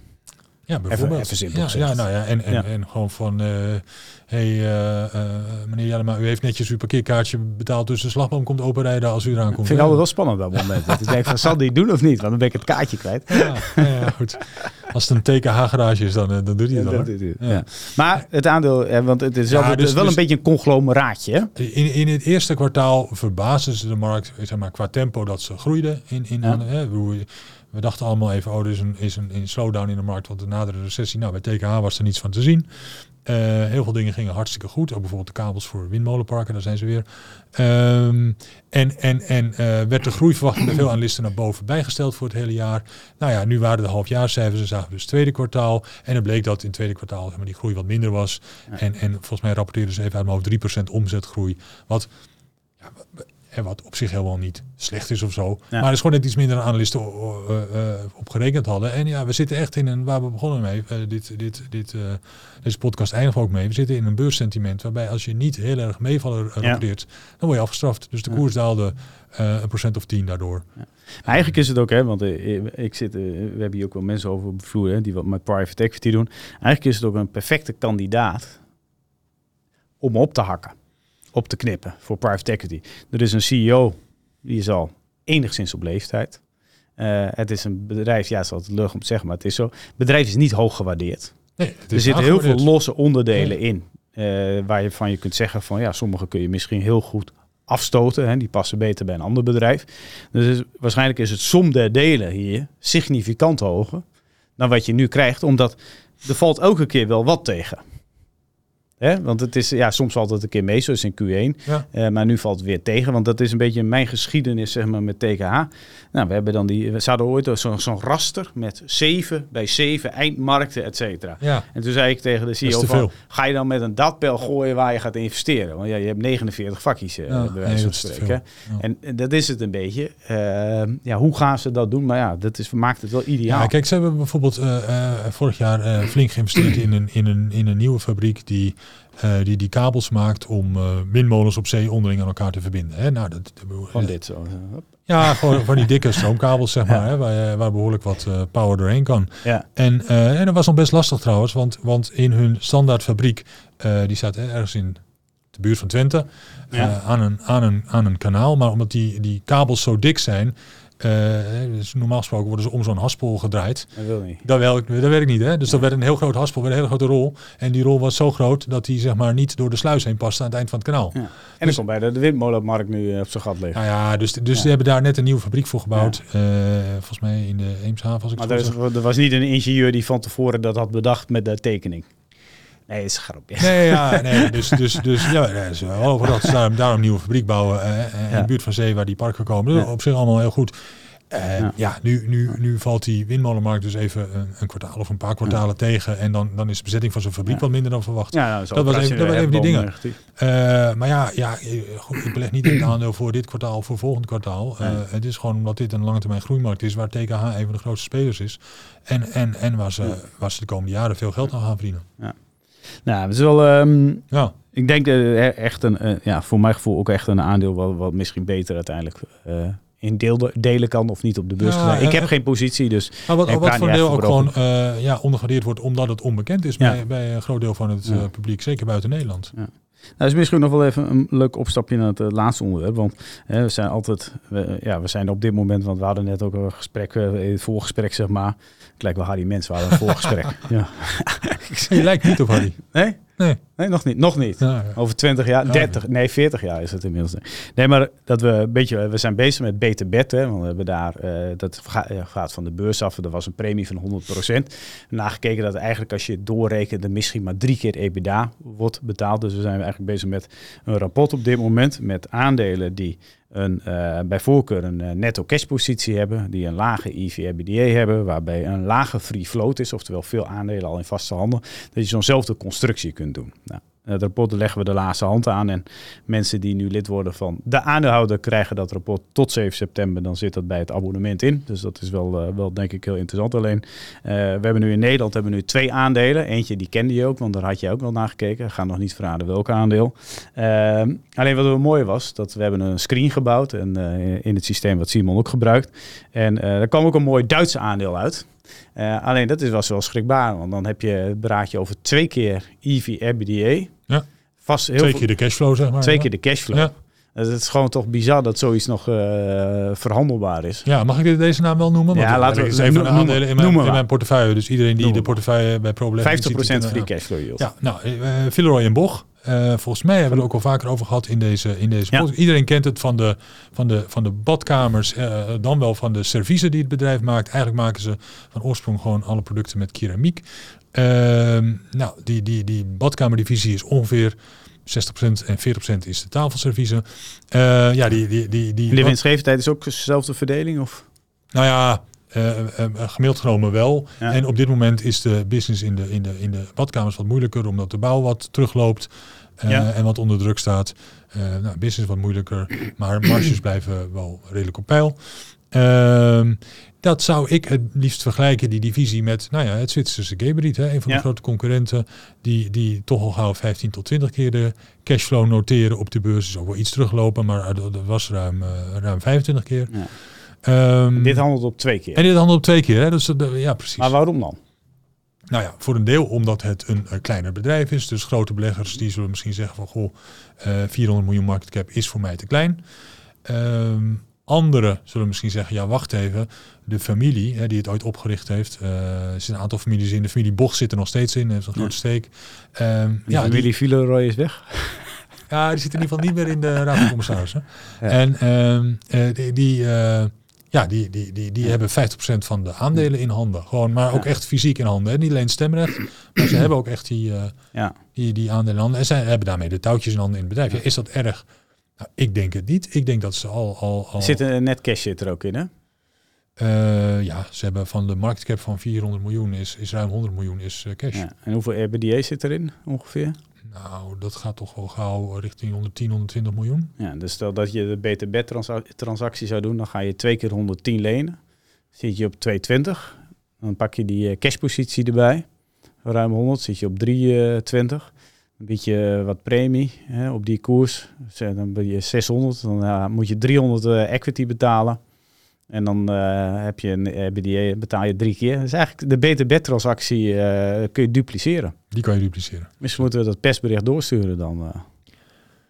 Speaker 2: Ja, bijvoorbeeld.
Speaker 1: even simpel
Speaker 2: ja, ja, nou ja, en, en,
Speaker 1: Ja.
Speaker 2: en gewoon van, eh hey, eh, eh, meneer Jellema, u heeft netjes uw parkeerkaartje betaald, dus de slagboom komt openrijden als u eraan komt.
Speaker 1: Ik vind het altijd wel spannend dat moment. Dat ik denk van, zal die doen of niet? Want dan ben ik het kaartje kwijt.
Speaker 2: Ja, ja, goed. Als het een TKH-garage is, dan, dan doet hij het wel.
Speaker 1: Doet hij. Maar het aandeel, hè, want het is wel, het
Speaker 2: dus-
Speaker 1: is wel
Speaker 2: dus-
Speaker 1: een beetje een conglomeraatje. hè?
Speaker 2: In, in het eerste kwartaal verbaasden ze de markt zeg maar, qua tempo dat ze groeiden. In, in, hè, we, dachten allemaal even, oh, er is een, is een, een slowdown in de markt, want de nadere recessie. Nou, bij TKH was er niets van te zien. Eh, heel veel dingen gingen hartstikke goed. Ook bijvoorbeeld de kabels voor windmolenparken, daar zijn ze weer. Ehm, en en, en eh, werd de groeiverwachting bij veel analisten naar boven bijgesteld voor het hele jaar. Nou ja, nu waren de halfjaarcijfers, en zagen we dus het tweede kwartaal. En het bleek dat in het tweede kwartaal zeg maar, die groei wat minder was.
Speaker 1: Ja.
Speaker 2: En, en volgens mij rapporteerden ze even uit mijn hoofd 3% omzetgroei. Wat, ja, en wat op zich helemaal niet slecht is of zo.
Speaker 1: Ja.
Speaker 2: Maar het is gewoon net iets minder dan analisten eh, eh, op gerekend hadden. En ja, we zitten echt in een, waar we begonnen mee, eh, dit, dit, dit, deze podcast eindigt ook mee. We zitten in een beursentiment waarbij als je niet heel erg meevallen
Speaker 1: Ja.
Speaker 2: rapporteert, dan word je afgestraft. Dus de
Speaker 1: Ja.
Speaker 2: koers daalde een procent of tien daardoor.
Speaker 1: Eigenlijk is het ook, hè, want ik zit, we hebben hier ook wel mensen over op de vloer hè, die wat met private equity doen. Eigenlijk is het ook een perfecte kandidaat om op te hakken, op te knippen voor private equity. Er is een CEO, die is al enigszins op leeftijd. Eh, het is een bedrijf, ja, het is altijd leuk om te zeggen, maar het is zo. Het bedrijf is niet hoog gewaardeerd.
Speaker 2: Nee,
Speaker 1: Er zitten heel veel losse onderdelen in. eh, waar je van je kunt zeggen van ja, sommige kun je misschien heel goed afstoten. Hè, die passen beter bij een ander bedrijf. Dus waarschijnlijk is het som der delen hier significant hoger dan wat je nu krijgt. Omdat er valt elke keer wel wat tegen. Hè? Want het is, ja, soms valt het een keer mee, zoals in Q1.
Speaker 2: Ja.
Speaker 1: Eh, maar nu valt het weer tegen, want dat is een beetje mijn geschiedenis zeg maar, met TKH. Nou, we hebben dan die, we hadden ooit zo'n zo'n raster met zeven bij zeven eindmarkten, et cetera.
Speaker 2: Ja,
Speaker 1: En toen zei ik tegen de CEO van, ga je dan met een datpel gooien waar je gaat investeren? Want ja, je hebt 49 vakjes, eh,
Speaker 2: Ja,
Speaker 1: bij wijze van spreken. En, en dat is het een beetje. Ehm, ja, hoe gaan ze dat doen? Maar ja, dat is, maakt het wel ideaal.
Speaker 2: Ja, kijk, ze hebben bijvoorbeeld eh, vorig jaar flink geïnvesteerd in een, in, een, in een nieuwe fabriek die, eh, die die kabels maakt om eh, windmolens op zee onderling aan elkaar te verbinden. Hè? Nou, dat,
Speaker 1: Van dit zo.
Speaker 2: Ja, gewoon van die dikke stroomkabels, zeg maar, hè, waar, waar behoorlijk wat eh, power doorheen kan.
Speaker 1: Ja,
Speaker 2: En, en dat was nog best lastig trouwens, want, want in hun standaardfabriek, die staat ergens in de buurt van Twente,
Speaker 1: Ja.
Speaker 2: aan, een, aan, een, aan een kanaal. Maar omdat die, die kabels zo dik zijn, dus normaal gesproken worden ze om zo'n haspel gedraaid.
Speaker 1: dat wil niet.
Speaker 2: Dat werkt, dat werkt niet, hè? Dus dat werd een heel groot haspel, werd een hele grote rol. En die rol was zo groot dat die zeg maar niet door de sluis heen paste aan het eind van het kanaal.
Speaker 1: Ja. En
Speaker 2: Dus-
Speaker 1: ik kom bij de, de windmolenmarkt nu eh, op zijn gat liggen.
Speaker 2: Nou ja, dus, dus die hebben daar net een nieuwe fabriek voor gebouwd. Eh, volgens mij in de Eemshaven, als ik
Speaker 1: Maar
Speaker 2: het
Speaker 1: er, is, er was niet een ingenieur die van tevoren dat had bedacht met de tekening. Nee, is een grapje.
Speaker 2: Nee, ja, nee, dus, dus, dus ja, over dat ze daarom, daarom nieuwe fabriek bouwen eh, eh, in
Speaker 1: Ja.
Speaker 2: de buurt van zee waar die parken komen.
Speaker 1: Ja.
Speaker 2: Op zich allemaal heel goed. Eh,
Speaker 1: Ja.
Speaker 2: ja. nu, nu, nu valt die windmolenmarkt dus even een, een kwartaal of een paar kwartalen tegen. En dan, dan is de bezetting van zo'n fabriek
Speaker 1: Ja.
Speaker 2: wat minder dan verwacht.
Speaker 1: Ja, nou,
Speaker 2: Dat was even- dat waren even die dingen. Eh, maar ja, ja goed, ik beleg niet in het aandeel voor dit kwartaal of voor volgend kwartaal. Het is gewoon omdat dit een lange termijn groeimarkt is, waar TKH een van de grootste spelers is. En, en, en waar, ze,
Speaker 1: Ja.
Speaker 2: waar ze de komende jaren veel geld aan gaan verdienen.
Speaker 1: Nou, het is wel... ehm,
Speaker 2: Ja,
Speaker 1: Ik denk eh, echt een, eh, ja, voor mijn gevoel ook echt een aandeel wat, wat misschien beter uiteindelijk eh, in deel, delen kan of niet op de beurs.
Speaker 2: Ja,
Speaker 1: ik heb
Speaker 2: en-
Speaker 1: geen positie, dus
Speaker 2: maar wat, wat voor deel ook gewoon ja, ondergewaardeerd wordt omdat het onbekend is bij, bij een groot deel van het publiek, zeker buiten Nederland.
Speaker 1: Nou, is misschien nog wel even een leuk opstapje naar het eh, laatste onderwerp. Want hè, we zijn altijd, we, ja, we zijn op dit moment, want we hadden net ook een gesprek, eh, in het voorgesprek zeg maar. Ik lijk wel Harry Mens, we hadden een voorgesprek. ja.
Speaker 2: Je lijkt niet op Harry.
Speaker 1: Nee?
Speaker 2: Nee.
Speaker 1: Nee, nog niet. Nog niet.
Speaker 2: Ja, ja.
Speaker 1: Over 20 jaar,
Speaker 2: Ja.
Speaker 1: 30, nee 40 jaar is het inmiddels. Nee, maar dat we een beetje, we zijn bezig met beter bed. Hè, want we hebben daar, eh, dat eh, gaat van de beurs af. Er was een premie van 100%. Nagekeken dat eigenlijk als je het doorrekent, er misschien maar drie keer EBITDA wordt betaald. Dus we zijn eigenlijk bezig met een rapport op dit moment met aandelen die eh, bij voorkeur een eh, netto cash positie hebben, die een lage EV-EBITDA hebben, waarbij een lage free float is, oftewel veel aandelen al in vaste handen, dat je zo'nzelfde constructie kunt doen. Nou, het rapport leggen we de laatste hand aan en mensen die nu lid worden van de aandeelhouder krijgen dat rapport tot 7 september, dan zit dat bij het abonnement in. Dus dat is wel, eh, wel denk ik heel interessant. Alleen, eh, we hebben nu in Nederland hebben we nu twee aandelen. Eentje die kende je ook, want daar had je ook wel naar gekeken. Ik ga nog niet verraden welke aandeel. Alleen wat wel mooi was, dat we hebben een screen gebouwd en, eh, in het systeem wat Simon ook gebruikt. En eh daar kwam ook een mooi Duitse aandeel uit. Eh, alleen dat is wel wel schrikbaar, want dan heb je, praat je over twee keer EV EBITDA.
Speaker 2: Ja.
Speaker 1: Vast heel
Speaker 2: Twee keer de cashflow, zeg maar.
Speaker 1: twee
Speaker 2: ja.
Speaker 1: keer de cashflow.
Speaker 2: Ja.
Speaker 1: Dus het is gewoon toch bizar dat zoiets nog eh, verhandelbaar is.
Speaker 2: Ja, mag ik deze naam wel noemen? Want
Speaker 1: Ja, laten we- noem-
Speaker 2: aandelen in mijn, in mijn portefeuille. Dus iedereen die de portefeuille bij problemen
Speaker 1: 50%
Speaker 2: ziet, die
Speaker 1: free cashflow yield.
Speaker 2: Ja, nou, eh Villeroy en Boch. Eh, volgens mij hebben we het ook al vaker over gehad in deze, in deze
Speaker 1: Ja.
Speaker 2: Iedereen kent het van de, van de, van de badkamers, eh, dan wel van de serviezen die het bedrijf maakt. Eigenlijk maken ze van oorsprong gewoon alle producten met keramiek. Ehm, nou, die, die, die badkamerdivisie is ongeveer 60% en 40% is de tafelserviezen. Eh, ja, die, die, die, die,
Speaker 1: de winstgevendheid is ook dezelfde verdeling? Of?
Speaker 2: nou ja, eh, gemiddeld genomen wel.
Speaker 1: Ja.
Speaker 2: En op dit moment is de business in de, in de, in de badkamers wat moeilijker, omdat de bouw wat terugloopt
Speaker 1: Ja.
Speaker 2: en wat onder druk staat. Nou, business wat moeilijker, maar marges blijven wel redelijk op peil. Ehm, dat zou ik het liefst vergelijken, die divisie, met nou ja, het Zwitserse Geberit, hè, een van
Speaker 1: Ja.
Speaker 2: de grote concurrenten, die, die toch al gauw 15 tot 20 keer de cashflow noteren op de beurs. Is ook wel iets teruggelopen, maar dat was ruim, ruim 25 keer.
Speaker 1: Ja.
Speaker 2: Ehm,
Speaker 1: Dit handelt op twee keer.
Speaker 2: en dit handelt op twee keer, hè? Dus, ja, precies.
Speaker 1: Maar waarom dan?
Speaker 2: Nou ja, voor een deel omdat het een, eh, kleiner bedrijf is. Dus grote beleggers die zullen misschien zeggen van... goh, eh 400 miljoen market cap is voor mij te klein. Ehm Anderen zullen misschien zeggen, ja wacht even. De familie hè, die het ooit opgericht heeft. eh, er zitten een aantal families in. De familie Boch zit er nog steeds in. Heeft een grote
Speaker 1: Ja.
Speaker 2: steek. Ehm,
Speaker 1: De
Speaker 2: ja, die,
Speaker 1: familie Villeroy is weg.
Speaker 2: ja, die zit in ieder geval niet meer in de raad van commissarissen.
Speaker 1: Ja.
Speaker 2: En ehm, eh, die, die, eh, ja, die, die, die, die
Speaker 1: Ja.
Speaker 2: hebben 50% van de aandelen in handen. Gewoon, maar ook
Speaker 1: Ja.
Speaker 2: echt fysiek in handen. Hè. Niet alleen stemrecht, maar ze hebben ook echt die, eh,
Speaker 1: Ja.
Speaker 2: die, die aandelen in handen. En zij hebben daarmee de touwtjes in handen in het bedrijf. Ja, is dat erg? Nou, ik denk het niet. Ik denk dat ze al... al, al
Speaker 1: zit een net cash zit er ook in, hè?
Speaker 2: Eh, ja, ze hebben van de market cap van 400 miljoen is, is ruim 100 miljoen is eh, cash.
Speaker 1: Ja. En hoeveel RBDA zit erin ongeveer?
Speaker 2: Nou, dat gaat toch wel gauw richting 110, 120 miljoen.
Speaker 1: Ja, dus stel dat je de BTB-transactie zou doen, dan ga je twee keer 110 lenen. Zit je op 220. Dan pak je die eh, cashpositie erbij. Ruim 100 zit je op 320. Een beetje wat premie hè, op die koers. Dus, Dan ben je 600. Dan ja, moet je 300 eh, equity betalen. En dan eh, heb je een RBDA, betaal je drie keer. Dus eigenlijk de BTB-transactie eh, kun je dupliceren.
Speaker 2: Die kan je dupliceren.
Speaker 1: Misschien moeten we dat persbericht doorsturen dan. eh.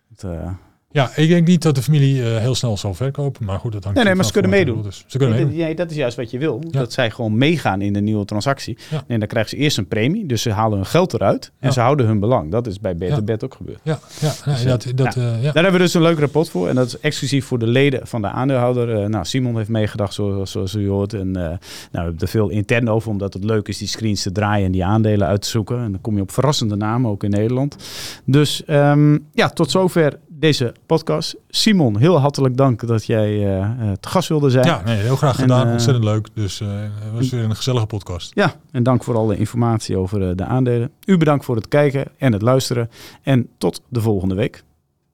Speaker 1: Het, eh,
Speaker 2: Ja, ik denk niet dat de familie eh, heel snel zal verkopen. Maar goed, dat hangt
Speaker 1: Nee, nee, maar ze kunnen
Speaker 2: er is. Ze kunnen
Speaker 1: Nee,
Speaker 2: meedoen.
Speaker 1: dat- nee, dat is juist wat je wil.
Speaker 2: Ja.
Speaker 1: Dat zij gewoon meegaan in de nieuwe transactie.
Speaker 2: Ja.
Speaker 1: En dan krijgen ze eerst een premie. Dus ze halen hun geld eruit. En
Speaker 2: Ja.
Speaker 1: ze houden hun belang. Dat is bij Beter. Bed ook gebeurd.
Speaker 2: Ja, ja,
Speaker 1: Dus,
Speaker 2: dat, dat, eh, ja.
Speaker 1: Daar hebben we dus een leuk rapport voor. En dat is exclusief voor de leden van de aandeelhouder. Eh, nou, Simon heeft meegedacht, zoals, zoals u hoort. En eh, nou, we hebben er veel intern over. Omdat het leuk is die screens te draaien en die aandelen uit te zoeken. En dan kom je op verrassende namen, ook in Nederland. Dus ehm, ja, tot zover deze podcast. Simon, heel hartelijk dank dat jij eh, te gast wilde zijn.
Speaker 2: ja nee, heel graag gedaan.
Speaker 1: eh,
Speaker 2: Ontzettend leuk. Dus het was weer een gezellige podcast.
Speaker 1: Ja, en dank voor alle informatie over de aandelen. U bedankt voor het kijken en het luisteren. En tot de volgende week.